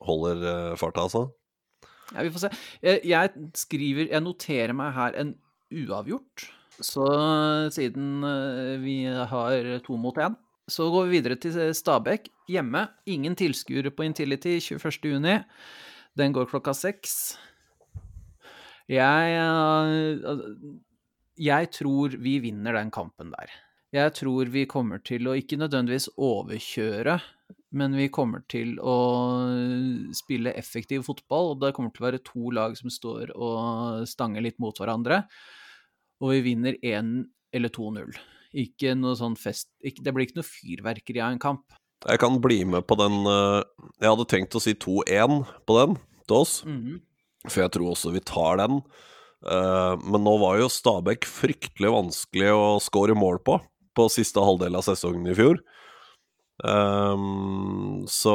holder farta, altså? Ja, vi får se. Jeg, jeg skriver Jeg noterer meg her en uavgjort. Så siden eh, vi har to mot én, så går vi videre til Stabæk. Hjemme. Ingen tilskuere på Intility 21.6. Den går klokka seks. Jeg eh, Jeg tror vi vinner den kampen der. Jeg tror vi kommer til å ikke nødvendigvis overkjøre, men vi kommer til å spille effektiv fotball. og Det kommer til å være to lag som står og stanger litt mot hverandre. Og vi vinner 1 eller 2-0. Ikke noe sånn fest ikke, Det blir ikke noe fyrverkeri av en kamp. Jeg kan bli med på den eh, Jeg hadde tenkt å si 2-1 på den til oss, Mhm. for jeg tror også vi tar den. Eh, men nå var jo Stabæk fryktelig vanskelig å score mål på på siste halvdel av sesongen i fjor. Um, så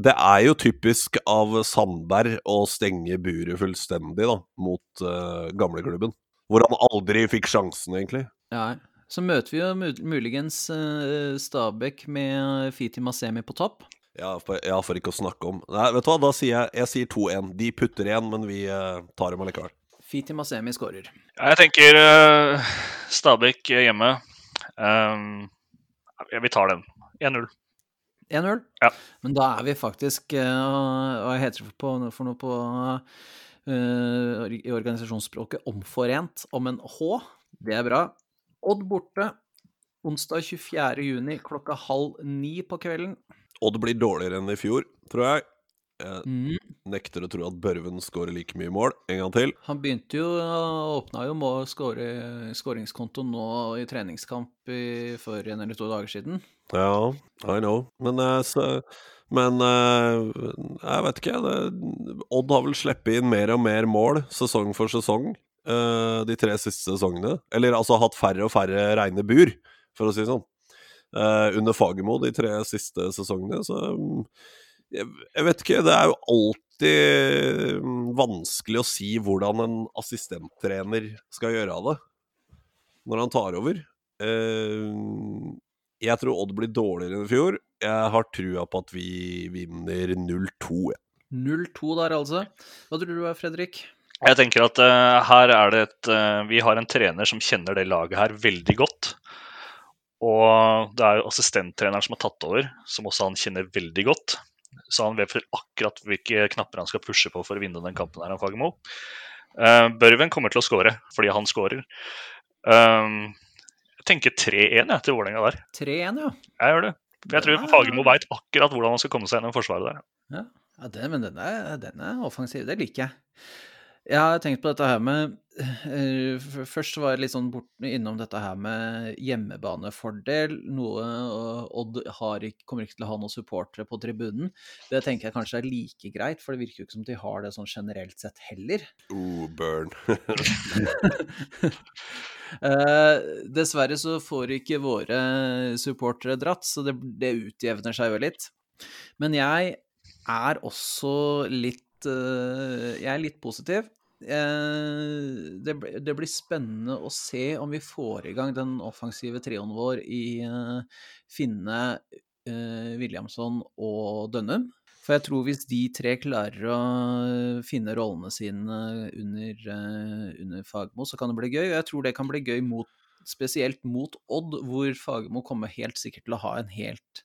det er jo typisk av Sandberg å stenge buret fullstendig da, mot uh, gamleklubben. Hvor han aldri fikk sjansen, egentlig. Ja. Så møter vi jo muligens eh, Stabæk med Fiti Masemi på topp. Ja for, ja, for ikke å snakke om Nei, vet du hva, da sier jeg Jeg sier 2-1. De putter igjen, men vi eh, tar dem allikevel. Fiti Masemi skårer. Jeg tenker uh, Stabæk hjemme. Um, vi tar den. 1-0. 1-0. Ja. Men da er vi faktisk eh, Hva heter det på, for noe på eh, i organisasjonsspråket? Omforent om en H. Det er bra. Odd borte. Onsdag 24. juni klokka halv ni på kvelden. Odd blir dårligere enn i fjor, tror jeg. Jeg Mm. nekter å tro at Børven skårer like mye mål en gang til. Han begynte jo Åpna jo med å skåre skåringskonto nå i treningskamp i, for en eller to dager siden. Ja, I know. Men, eh, så, men eh, jeg vet ikke. Det, Odd har vel sluppet inn mer og mer mål sesong for sesong eh, de tre siste sesongene. Eller altså hatt færre og færre reine bur, for å si det sånn. Eh, under Fagermo de tre siste sesongene, så jeg, jeg vet ikke. Det er jo alltid mm, vanskelig å si hvordan en assistenttrener skal gjøre av det når han tar over. Jeg tror Odd blir dårligere enn i fjor. Jeg har trua på at vi vinner 0-2. jeg. 0-2 der, altså. Hva tror du, Fredrik? Jeg tenker at uh, her er det et uh, Vi har en trener som kjenner det laget her veldig godt. Og det er jo assistenttreneren som har tatt over, som også han kjenner veldig godt. Så han vet akkurat hvilke knapper han skal pushe på for å vinne den kampen her, Fagermo. Uh, Børven kommer til å skåre, fordi han skårer. Uh, jeg tenker 3-1 jeg, til Vålerenga der. 3-1, ja. Jeg gjør det. Jeg tror er- Fagermo veit akkurat hvordan han skal komme seg gjennom forsvaret der. Ja, Ja, den, men den er, den er offensiv. Det liker jeg. Jeg har tenkt på dette her med Først var jeg litt sånn bort, innom dette her med hjemmebanefordel. Noe eh, Odd har ikke, kommer ikke til å ha noen supportere på tribunen. Det tenker jeg kanskje er like greit, for det virker jo ikke som de har det sånn generelt sett heller. Oh, burn. <laughs> Eh, dessverre så får ikke våre supportere dratt, så det, det utjevner seg jo litt. Men jeg er også litt eh, Jeg er litt positiv. Eh, det, det blir spennende å se om vi får i gang den offensive trioen vår i eh, Finne, eh, Williamson og Dønnum. For jeg tror hvis de tre klarer å finne rollene sine under, under Fagmo, så kan det bli gøy. Og jeg tror det kan bli gøy mot, spesielt mot Odd, hvor Fagmo kommer helt sikkert til å ha en helt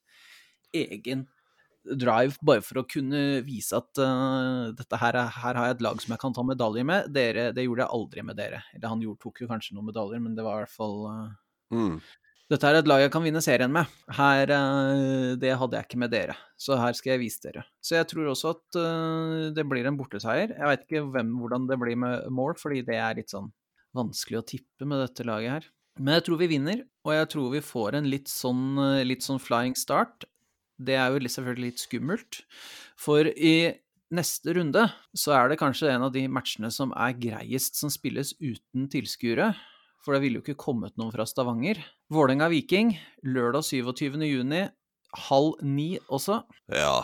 egen drive, bare for å kunne vise at uh, dette her, er, her har jeg et lag som jeg kan ta medaljer med. Dere, det gjorde jeg aldri med dere. Eller han gjorde, tok jo kanskje noen medaljer, men det var i hvert fall uh, Mm. dette er et lag jeg kan vinne serien med. Her, eh, Det hadde jeg ikke med dere, så her skal jeg vise dere. Så jeg tror også at det blir en borteseier. Jeg veit ikke hvem, hvordan det blir med mål, fordi det er litt sånn vanskelig å tippe med dette laget her. Men jeg tror vi vinner, og jeg tror vi får en litt sånn, litt sånn flying start. Det er jo selvfølgelig litt skummelt, for i neste runde så er det kanskje en av de matchene som er greiest som spilles uten tilskuere. For det ville jo ikke kommet noen fra Stavanger. Vålerenga-Viking, lørdag 27. juni, halv ni også. Ja,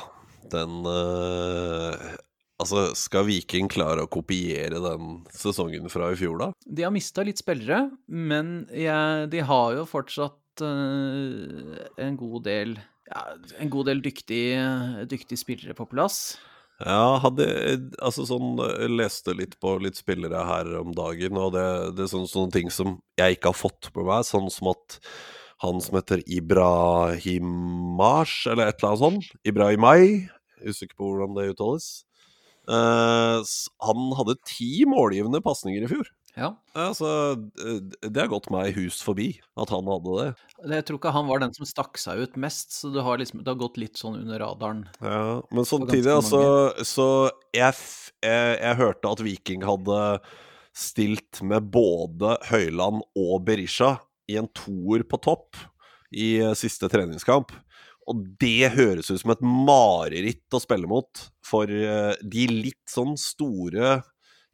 den øh, Altså, skal Viking klare å kopiere den sesongen fra i fjor, da? De har mista litt spillere, men jeg, de har jo fortsatt øh, en god del ja, en god del dyktige, dyktige spillere på plass. Ja, hadde altså sånn jeg Leste litt på litt spillere her om dagen, og det, det er sånne, sånne ting som jeg ikke har fått med meg, sånn som at han som heter Ibrahimash, eller et eller annet sånt, Ibrahimai, usikker på hvordan det uttales, eh, han hadde ti målgivende pasninger i fjor. Ja. Altså, det har gått meg hus forbi at han hadde det. Jeg tror ikke han var den som stakk seg ut mest, så det har, liksom, det har gått litt sånn under radaren. Ja, men samtidig, altså Så jeg, f- jeg, jeg hørte at Viking hadde stilt med både Høyland og Berisha i en toer på topp i eh, siste treningskamp. Og det høres ut som et mareritt å spille mot for eh, de litt sånn store,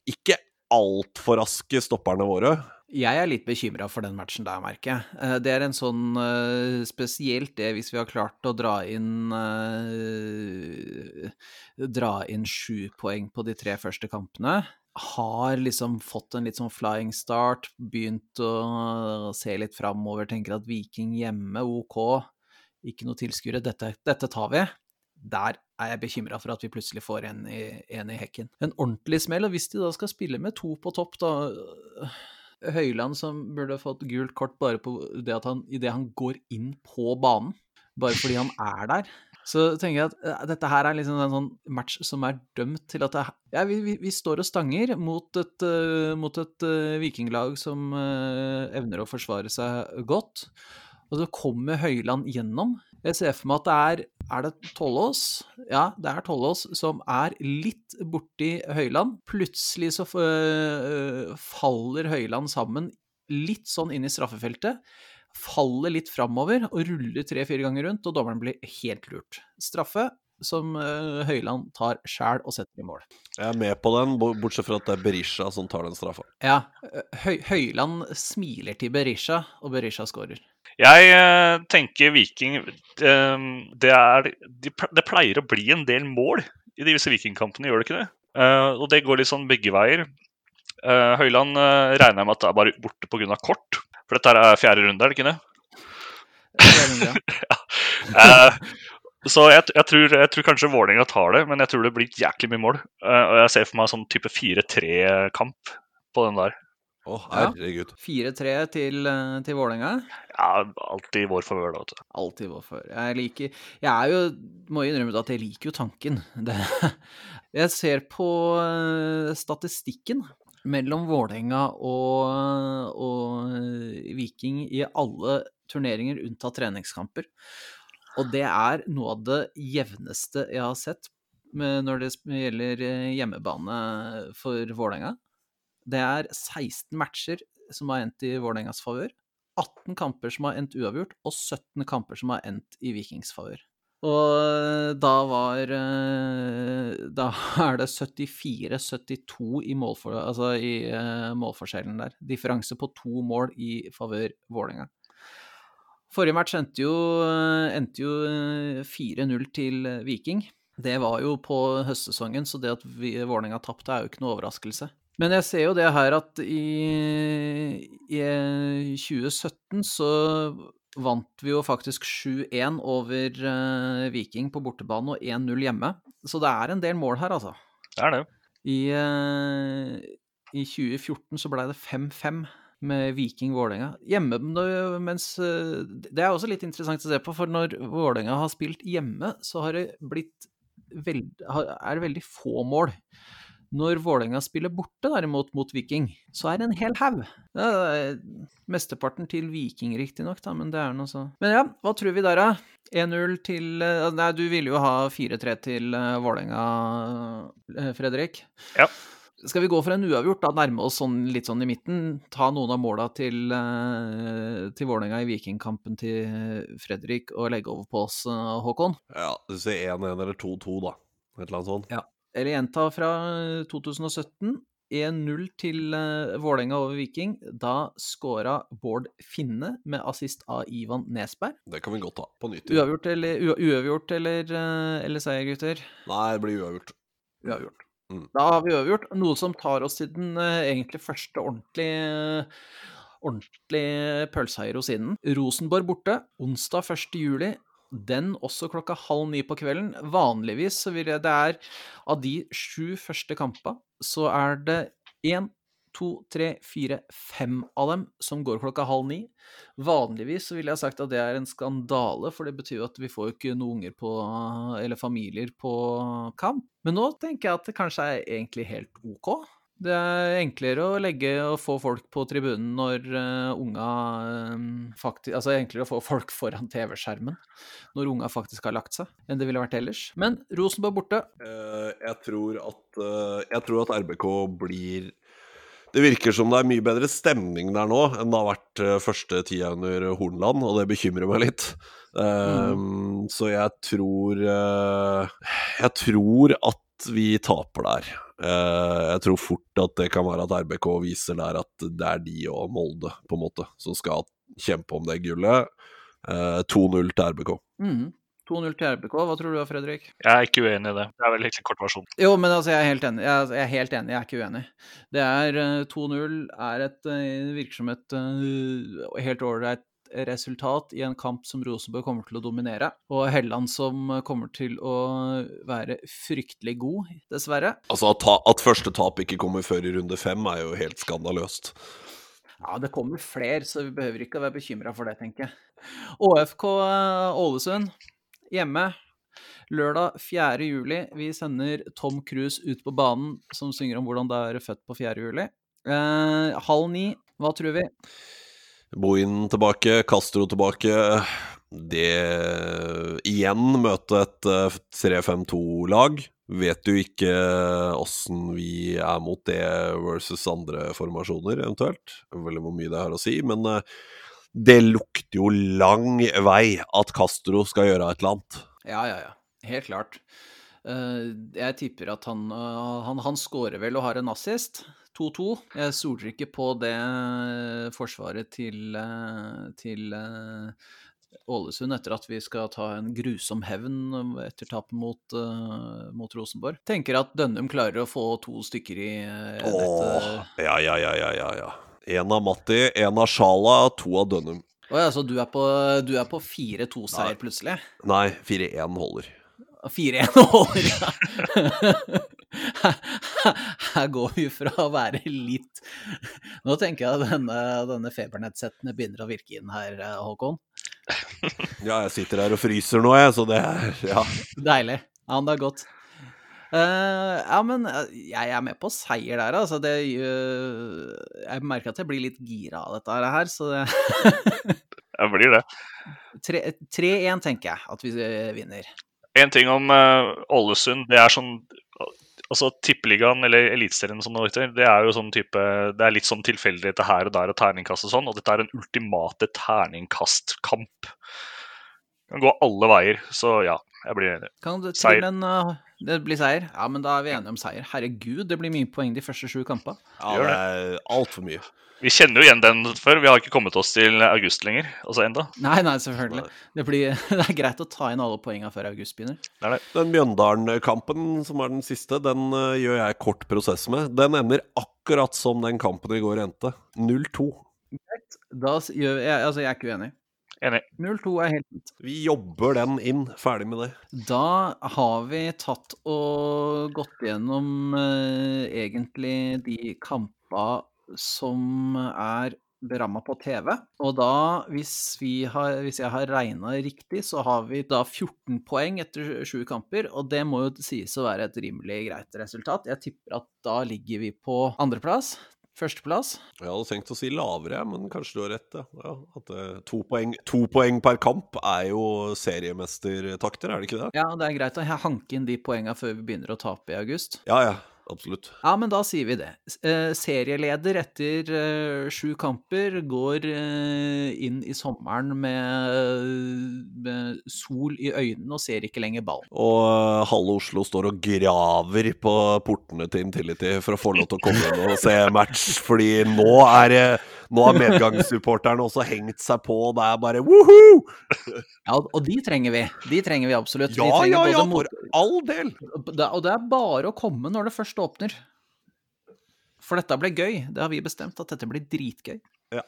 ikke altfor raske stopperne våre. Jeg er litt bekymra for den matchen der, merker jeg. Eh, Det er en sånn eh, Spesielt det hvis vi har klart å dra inn eh, Dra inn sju poeng på de tre første kampene. Har liksom fått en litt sånn flying start, begynt å se litt framover, tenker at Viking hjemme, OK, ikke noe tilskuere, dette, dette tar vi. Der er jeg bekymra for at vi plutselig får en i, en i hekken. En ordentlig smell, og hvis de da skal spille med to på topp, da Høyland som burde fått gult kort bare på det at han idet han går inn på banen, bare fordi han er der. Så tenker jeg at eh, dette her er liksom en sånn match som er dømt til at det, ja, vi, vi, vi står og stanger mot et, uh, mot et uh, vikinglag som uh, evner å forsvare seg godt. Og så kommer Høyland gjennom. Jeg ser for meg at det er Er det Tollås? Ja, det er Tollås som er litt borti Høyland. Plutselig så øh, faller Høyland sammen litt sånn inn i straffefeltet. Faller litt framover og ruller tre-fire ganger rundt, og dommeren blir helt lurt. Straffe som øh, Høyland tar sjæl og setter i mål. Jeg er med på den, bortsett fra at det er Berisha som tar den straffa. Ja, øh, Høy Høyland smiler til Berisha, og Berisha skårer. Jeg eh, tenker Viking eh, det, er, de, det pleier å bli en del mål i disse Vikingkampene, gjør det ikke det? Eh, og det går litt sånn begge veier. Eh, Høyland eh, regner jeg med at det er bare borte pga. kort. For dette er fjerde runde, er det ikke det? Det er den, ja. <laughs> Eh, så jeg, jeg, tror, jeg tror kanskje Vålerenga tar det, men jeg tror det blir jæklig mye mål. Eh, og jeg ser for meg sånn type 4-3-kamp på den der. Å, oh, herregud. 4-3 til, øh, til Vålerenga. Ja, alltid vår favør, da. vet du. Alltid vår favør. Jeg liker Jeg er jo Må innrømme at jeg liker jo tanken. <laughs> Det, jeg ser på eh, statistikken mellom Vålerenga og, og eh, Viking i alle turneringer unntatt treningskamper. Og det er noe av det jevneste jeg har sett når det gjelder eh, hjemmebane for Vålerenga. Det er 16 matcher som har endt i Vålerengas favør. 18 kamper som har endt uavgjort, og 17 kamper som har endt i Vikings favør. Og eh, da var eh, Da <laughs> er det 74-72 i, målfor, altså i målforskjellen der. Differanse på to mål i favør Vålerenga. Forrige match endte jo, endte jo eh, 4-0 til eh, Viking. Det var jo på høstsesongen, så det at Vålerenga tapte, er jo ikke noe overraskelse. Men jeg ser jo det her at i, i 2017 så vant vi jo faktisk 7-1 over uh, Viking på bortebane og 1-0 hjemme. Så det er en del mål her, altså. Det er det. I, uh, i 2014 så ble det 5-5 med Viking Vålerenga. Hjemme, mens eh, Det er også litt interessant å se på, for når Vålerenga har spilt hjemme, så har det blitt veld, er det veldig få mål. Når Vålerenga spiller borte, derimot, mot Viking, så er det en hel haug. Mesteparten til Viking, riktignok, da, men det er noe så Men ja, hva tror vi der, da? 1-0 til eh, Nei, du ville jo ha 4-3 til eh, Vålerenga, Fredrik. Ja. Skal vi gå for en uavgjort, da nærme oss sånn, litt sånn i midten? Ta noen av måla til, eh, til Vålerenga i Vikingkampen til Fredrik og legge over på oss, eh, Håkon? Ja, du sier 1-1 eller 2-2, da. Et eller annet sånt. Eller gjenta fra 2017. 1-0 til Vålerenga over Viking. Da scora Bård Finne med assist av Ivan Nesberg. Det kan vi godt ta på nytt. Uavgjort eller, uavgjort eller, eh, eller seier, gutter? Nei, det blir uavgjort. Uavgjort. Mm. Da har vi overgjort. noe som tar oss til den eh, egentlig første ordentlige ordentlig pølsa hos innen. Rosenborg borte, onsdag 1. juli. Den også klokka halv ni på kvelden. Vanligvis så vil jeg det er Av de sju første kampene, så er det én, to, tre, fire, fem av dem som går klokka halv ni. Vanligvis så ville jeg sagt at det er en skandale, for det betyr jo at vi får jo ikke noen unger på, eller familier på kamp. Men nå tenker jeg at det kanskje er egentlig helt ok. Det er enklere å legge og få folk på tribunen når uh, unga uh, faktisk Altså enklere å få folk foran TV-skjermen når unga faktisk har lagt seg, enn det ville vært ellers. Men Rosenborg borte. Uh, jeg, tror at, uh, jeg tror at RBK blir Det virker som det er mye bedre stemning der nå enn det har vært eh, første tida under Hornland, og det bekymrer meg litt. Eh, Så jeg tror eh, Jeg tror at vi taper der. Uh, jeg tror fort at det kan være at RBK viser der at det er de og Molde, på en måte, som skal kjempe om det gullet. Uh, 2-0 til RBK. Mhm. 2-0 til RBK. Hva tror du, Fredrik? Jeg er ikke uenig i det. Det er vel egentlig kort versjon. Jo, men altså, jeg er helt enig. Jeg, jeg er helt enig, jeg er ikke uenig. Det er eh, 2-0 er et virksomhet virker som et eh, helt ålreit resultat i en kamp som Rosenborg kommer til å dominere, og Helland som kommer til å være fryktelig god, dessverre. Altså at, ta, at første tap ikke kommer før i runde fem, er jo helt skandaløst. Ja, det kommer flere, så vi behøver ikke å være bekymra for det, tenker jeg. ÅFK eh, Ålesund hjemme. Lørdag 4. juli. Vi sender Tom Cruise ut på banen, som synger om hvordan det er født på 4. juli. Eh, halv ni, hva tror vi? Bohin tilbake, Castro tilbake. Det Igjen møte et eh, 3-5-2-lag. Vet jo ikke åssen vi er mot det versus andre formasjoner, eventuelt. Veldig hvor mye det har å si. Men eh, det lukter jo lang vei at Castro skal gjøre et eller annet. Ja, ja, ja. Helt klart. Eh, jeg tipper at han, eh, han, han scorer vel og har en assist. 2-2. Jeg stoler ikke på det forsvaret til, eh, til Ålesund etter at vi skal ta en grusom hevn etter tapet mot, uh, mot Rosenborg. Tenker at Dønnum klarer å få to stykker i uh, dette. Åh, ja, ja, ja, ja, ja, ja. En av Matti, en av Sjala, to av Dønnum. Å ja, så du er på, du på 4-2-seier plutselig? Nei, 4-1 holder. 4-1 holder, ja. Her går vi fra å være litt Nå tenker jeg at denne, denne febernettsettene begynner å virke inn her, eh, Håkon. Ja, jeg sitter her og fryser nå, jeg, så det er Ja. Deilig. Ja, men det er godt. Eh, ja, men eh, jeg er med på seier der, altså. Det, uh, jeg merker at jeg blir litt gira av dette her, så det <laughs> Jeg blir det. 3-1 tenker jeg at vi vinner. En ting om eh, Ålesund, det er sånn Altså Tippeligaen eller Eliteserien som det heter, det er jo sånn type Det er litt sånn tilfeldigheter her og der og terningkast og sånn, og dette er en ultimate terningkastkamp. Kan gå alle veier, så ja, jeg blir enig. Kan det Seier. til en uh, Det blir seier? Ja, men da er vi enige om seier. Herregud, det blir mye poeng de første sju kampene. Ja, det er altfor mye. Vi kjenner jo igjen den før, vi har ikke kommet oss til august lenger. Altså enda. Nei, nei, selvfølgelig. Det, blir, <laughs> det er greit å ta inn alle poengene før august begynner. Det er det. Den Mjøndalen-kampen, som er den siste, den eh, gjør jeg kort prosess med. Den ender akkurat som den kampen i går endte. 0-2. Da gjør jeg Altså, jeg er ikke uenig. Enig. 0-2 er helt fint. Vi jobber den inn. Ferdig med det. Da har vi tatt og gått gjennom eh, egentlig de kamper som er beramma på TV. Og da, hvis, vi har, hvis jeg har regna riktig, så har vi da 14 poeng etter sju kamper. Og det må jo sies å være et rimelig greit resultat. Jeg tipper at da ligger vi på andreplass. Førsteplass. Jeg hadde tenkt å si lavere, men kanskje du har rett. Ja. At eh, to, poeng, to poeng per kamp er jo seriemestertakter, er det ikke det? Ja, det er greit å hanke inn de poengene før vi begynner å tape i august. Ja, ja. Absolutt. Ja, men da sier vi det. Eh, serieleder etter eh, sju kamper går eh, inn i sommeren med, med sol i øynene og ser ikke lenger ballen. Og halve Oslo står og graver på portene til Intility for å få lov til å komme inn og se match, fordi nå er det nå har medgangssupporterne også hengt seg på, og det er bare woohoo! Ja, og de trenger vi. De trenger vi absolutt. Ja, vi ja, ja, for all del! Og det er bare å komme når det først åpner. For dette ble gøy. Det har vi bestemt, at dette blir dritgøy. Ja.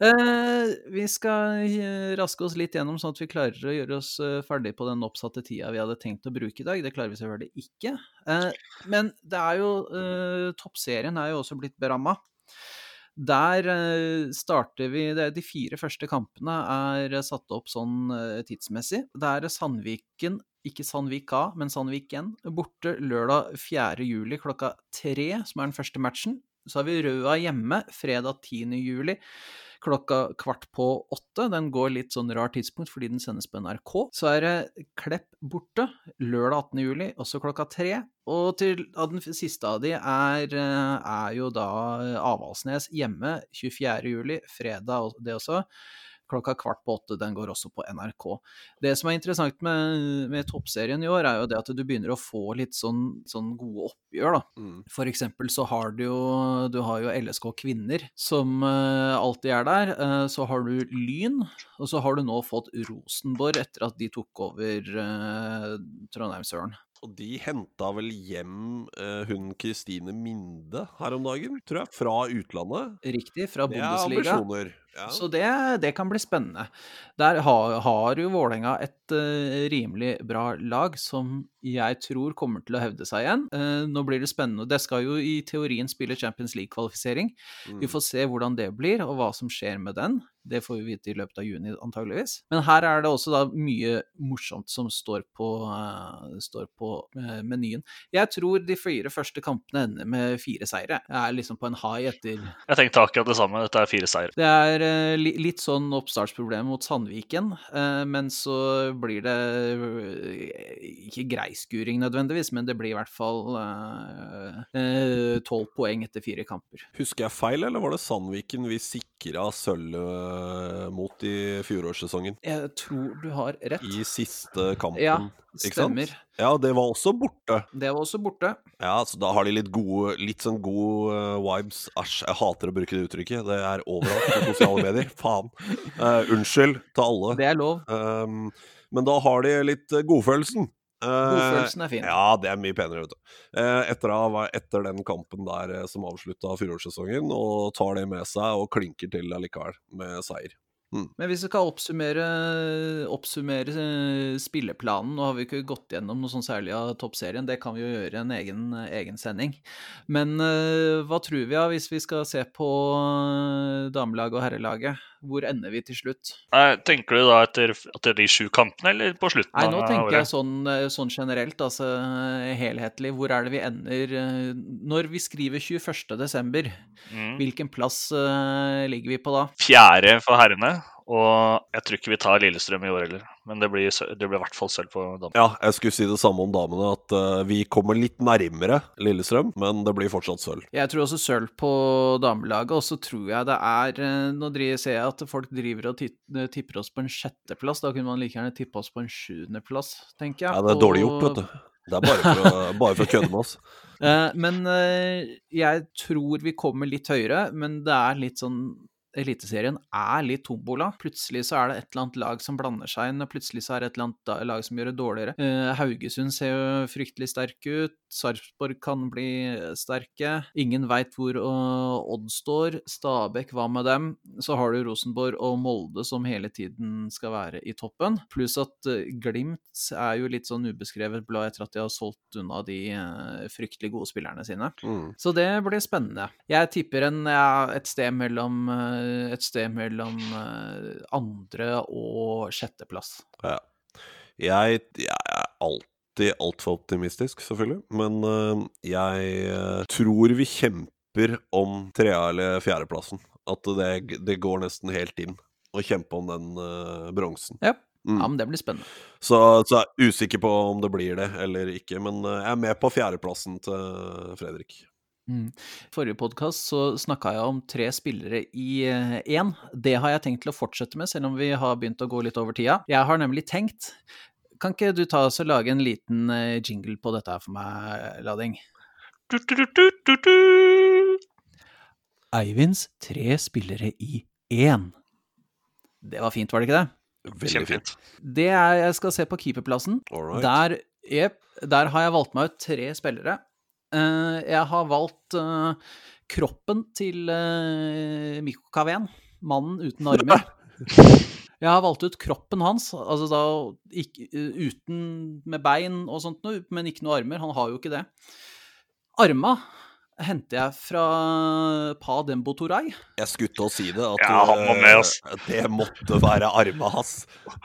Eh, vi skal eh, raske oss litt gjennom, sånn at vi klarer å gjøre oss eh, ferdig på den oppsatte tida vi hadde tenkt å bruke i dag. Det klarer vi selvfølgelig ikke. Eh, men det er jo eh, Toppserien er jo også blitt beramma. Der eh, starter vi De fire første kampene er satt opp sånn eh, tidsmessig. Det er Sandviken, ikke Sandvika, men Sandviken, borte lørdag 4. juli klokka tre, som er den første matchen. Så har vi Røa hjemme fredag 10. juli klokka kvart på åtte. Den går litt sånn rar tidspunkt fordi den sendes på NRK. Så er det Klepp borte lørdag 18. juli, også klokka tre. Og til, den siste av de er, eh, er jo da Avaldsnes hjemme 24. juli, fredag det også. Klokka kvart på åtte. Den går også på NRK. Det som er interessant med, med toppserien i år, er jo det at du begynner å få litt sånn, sånn gode oppgjør, da. Mm. For eksempel så har du jo, du har jo LSK Kvinner, som uh, alltid er der. Uh, så har du Lyn, og så har du nå fått Rosenborg etter at de tok over uh, Trondheimsøren. Og de henta vel hjem eh, hun Kristine Minde her om dagen, tror jeg, fra utlandet. Riktig, fra Det er ambisjoner. Ja. Så det, det kan bli spennende. Der har, har jo Vålerenga et uh, rimelig bra lag som jeg tror kommer til å hevde seg igjen. Uh, nå blir det spennende. Det skal jo i teorien spille Champions League-kvalifisering. Vi Mm. får se hvordan det blir, og hva som skjer med den. Det får vi vite i løpet av juni, antageligvis. Men her er det også da mye morsomt som står på, uh, står på menyen. Jeg tror de fire første kampene ender med fire seire. Jeg er liksom på en high etter Jeg tenkte akkurat det samme. Dette er fire seire. det er eh, litt sånn oppstartsproblem mot Sandviken, eh, men så blir det eh, ikke greiskuring nødvendigvis, men det blir i hvert fall tolv poeng etter fire kamper. Husker jeg feil, eller var det Sandviken vi sikra sølvet mot i fjorårssesongen? Jeg tror du har rett. I siste kampen. Ja? Stemmer. Ja, det var også borte. Det var også borte. Ja, så da har de litt gode Litt sånn gode eh, vibes. Æsj, jeg hater å bruke det uttrykket. Det er overalt på sosiale <laughs> medier. Faen. Uh, unnskyld til alle. Det er lov. Um, men da har de litt eh, godfølelsen. Godfølelsen er fin. Ja, det er mye penere, vet du. Etter, etter den kampen der som avslutta fjorårssesongen, og tar det med seg og klinker til allikevel med seier. Men hvis vi skal oppsummere, oppsummere eh, spilleplanen Nå har vi ikke gått gjennom noe sånn særlig av toppserien, det kan vi jo gjøre i en egen, egen sending. Men eh, hva tror vi av hvis vi skal se på eh, damelaget og herrelaget? Hvor ender vi til slutt? Nei, tenker du da etter, etter de sju kampene, eller på slutten Nei, nå tenker jeg sånn, eh, sånn generelt, altså eh, helhetlig. Hvor er det vi ender eh, Når vi skriver 21. desember, Mm. hvilken plass uh, ligger vi på da? Fjerde for herrene, og jeg tror ikke vi tar Lillestrøm i år heller. Men det blir, det blir i hvert fall sølv på damene. Ja, jeg skulle si det samme om damene, at uh, vi kommer litt nærmere Lillestrøm, men det blir fortsatt sølv. Jeg tror også sølv på damelaget, og så tror jeg det er eh, Nå ser jeg at folk driver og tipper oss på en sjetteplass. Da kunne man like gjerne tippe oss på en sjuendeplass, tenker jeg. Ja, det er dårlig gjort, vet du. Det er bare for å, <laughs> bare for å kødde med oss. Eh, men eh, jeg tror vi kommer litt høyere, men det er litt sånn Eliteserien er litt tombola. Plutselig så er det et eller annet lag som blander seg inn, og plutselig så er det et eller annet lag som gjør det dårligere. Eh, Haugesund ser jo fryktelig sterk ut. Sarpsborg kan bli sterke. Ingen veit hvor eh, Odd står. Stabæk, hva med dem? Så har du Rosenborg og Molde som hele tiden skal være i toppen. Pluss at eh, Glimt er jo litt sånn ubeskrevet blad etter at de har solgt unna de eh, fryktelig gode spillerne sine. Mm. Så det blir spennende. Jeg tipper en, ja, et sted mellom, eh, et sted mellom eh, andre og sjetteplass. Ja. Jeg, jeg er alltid altfor optimistisk, selvfølgelig. Men øh, jeg øh, tror vi kjemper om trea- eller fjerdeplassen. At det, det går nesten helt inn å kjempe om den uh, bronsen. Ja. Mm. Ja, men det blir spennende. Så, så jeg er usikker på om det blir det eller ikke. Men jeg er med på fjerdeplassen til Fredrik. Mm. Forrige podkast så snakka jeg om tre spillere i én. Det har jeg tenkt til å fortsette med, selv om vi har begynt å gå litt over tida. Jeg har nemlig tenkt Kan ikke du ta oss og lage en liten eh, jingle på dette her for meg, Lading? Du, du, du, du, du, du. Eivinds tre spillere i én. Det var fint, var det ikke det? Veldig fint. Kjempefint. Det er, jeg skal se på keeperplassen. Right. Der, yep, der har jeg valgt meg ut tre spillere. Uh, jeg har valgt uh, kroppen til uh, Mikko Kaven, mannen uten armer. <laughs> <laughs> Jeg har valgt ut kroppen hans, altså da ikke, uten med bein og sånt noe, men ikke noe armer. Han har jo ikke det. Arma henter jeg fra Pa Dembo Toray. Jeg skulle til å si det, at Ja, han var med, øh, det måtte være arma hans.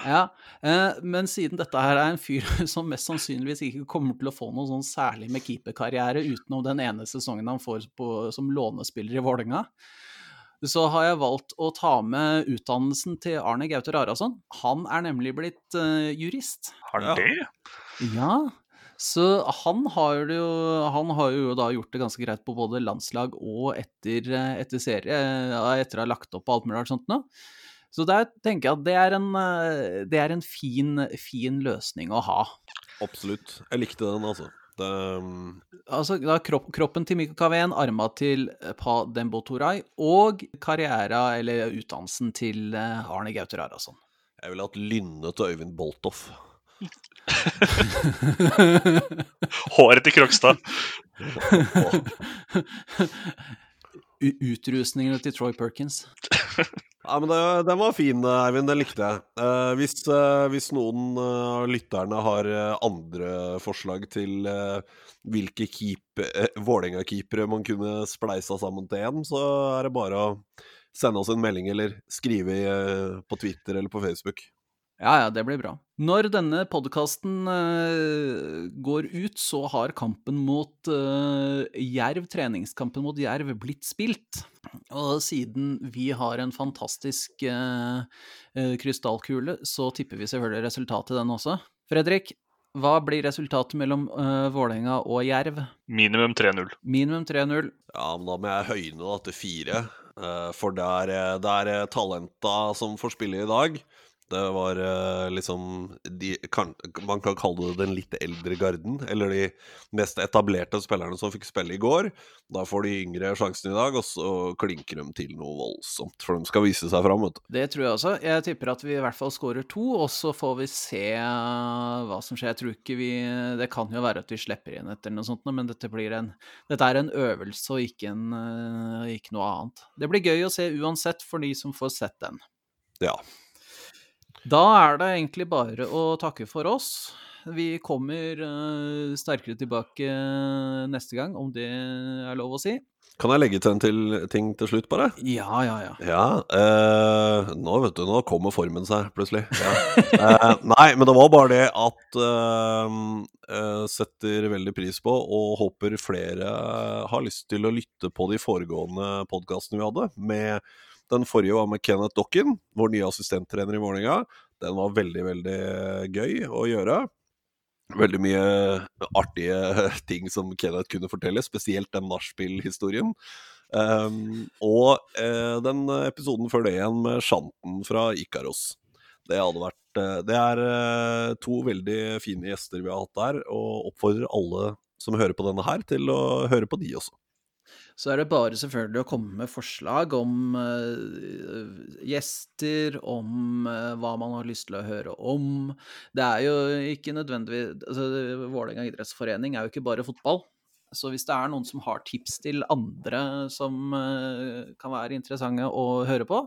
Ja, eh, men siden dette her er en fyr <laughs> som mest sannsynligvis ikke kommer til å få noe sånn særlig med keeperkarriere utenom den ene sesongen han får på, som lånespiller i Vålerenga, så har jeg valgt å ta med utdannelsen til Arne Gaute Rarason. Han er nemlig blitt uh, jurist. Har han det? Ja, så han har, jo, han har jo da gjort det ganske greit på både landslag og etter, eh, etter serie, eh, etter å ha lagt opp og alt mulig rart sånt nå. Så der tenker jeg at det er en, det er en fin, fin løsning å ha. Absolutt. Jeg likte den, altså. Det, um, Altså da kropp, kroppen til Mikko Kaven, arma til eh, Pa Dembo Toray og karriera eller utdannelsen til eh, Arne Gauter Arason. jeg ville hatt lynnet til Øyvind Boltoff. Håret til Krokstad. <laughs> <laughs> U- Utrustningene til Troy Perkins. <laughs> Ja, men det, Den var fin, Eivind. Den likte jeg. Eh, hvis, eh, hvis noen eh, av lytterne har eh, andre forslag til eh, hvilke keep, eh, Vålerenga-keepere man kunne spleisa sammen til én, så er det bare å sende oss en melding eller skrive i, eh, på Twitter eller på Facebook. Ja, ja, det blir bra. Når denne podkasten går ut, så har kampen mot uh, Jerv, treningskampen mot Jerv, blitt spilt. Og siden vi har en fantastisk uh, eh, krystallkule, så tipper vi selvfølgelig resultatet i den også. Fredrik, hva blir resultatet mellom uh, Vålerenga og Jerv? Minimum 3-0. Minimum 3-0. Ja, men da må jeg høyne da til fire. Uh, For det er, eh, det er eh, talenta som får spille i dag. Det var eh, liksom de, kan, Man kan kalle det den litt eldre garden, eller de mest etablerte spillerne som fikk spille i går. Da får de yngre sjansen i dag, og så klinker de til noe voldsomt. For de skal vise seg fram, vet du. Det tror jeg også. Jeg tipper at vi i hvert fall skårer to, og så får vi se eh, hva som skjer. Jeg tror ikke vi Det kan jo være at vi slipper inn etter noe sånt, men dette, blir en, dette er en øvelse og ikke, en, eh, ikke noe annet. Det blir gøy å se uansett for de som får sett den. Ja. Da er det egentlig bare å takke for oss. Vi kommer uh, sterkere tilbake neste gang, om det er lov å si. Kan jeg legge til en til, ting til slutt, bare? Ja, ja, ja. Ja, eh, nå vet du, nå kommer formen seg plutselig. Ja. Eh, nei, men det var bare det at eh, eh, setter veldig pris på, og håper flere har lyst til å lytte på de foregående podkastene vi hadde. Med den forrige var med Kenneth Dokken, vår nye assistenttrener i Vålerenga. Den var veldig, veldig gøy å gjøre. Veldig mye artige ting som Kenneth kunne fortelle, spesielt den nachspiel-historien. Um, og uh, den episoden før det igjen med Shanten fra Ikaros. Det hadde vært Det er uh, to veldig fine gjester vi har hatt der, og oppfordrer alle som hører på denne her, til å høre på de også. Så er det bare selvfølgelig å komme med forslag om gjester, om hva man har lyst til å høre om. Det er jo ikke nødvendigvis altså, Vålerenga idrettsforening er jo ikke bare fotball. Så hvis det er noen som har tips til andre som uh, kan være interessante å høre på,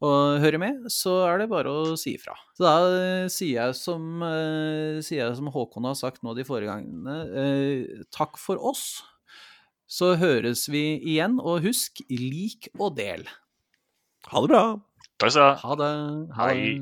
og høre med, så er det bare å si ifra. Så da uh, sier, jeg som, uh, sier jeg som Håkon har sagt nå de foregangene, gangene, takk for oss. Så høres vi igjen, og husk, lik og del. Ha det bra. Takk skal du ha. Ha det. Ha Hei.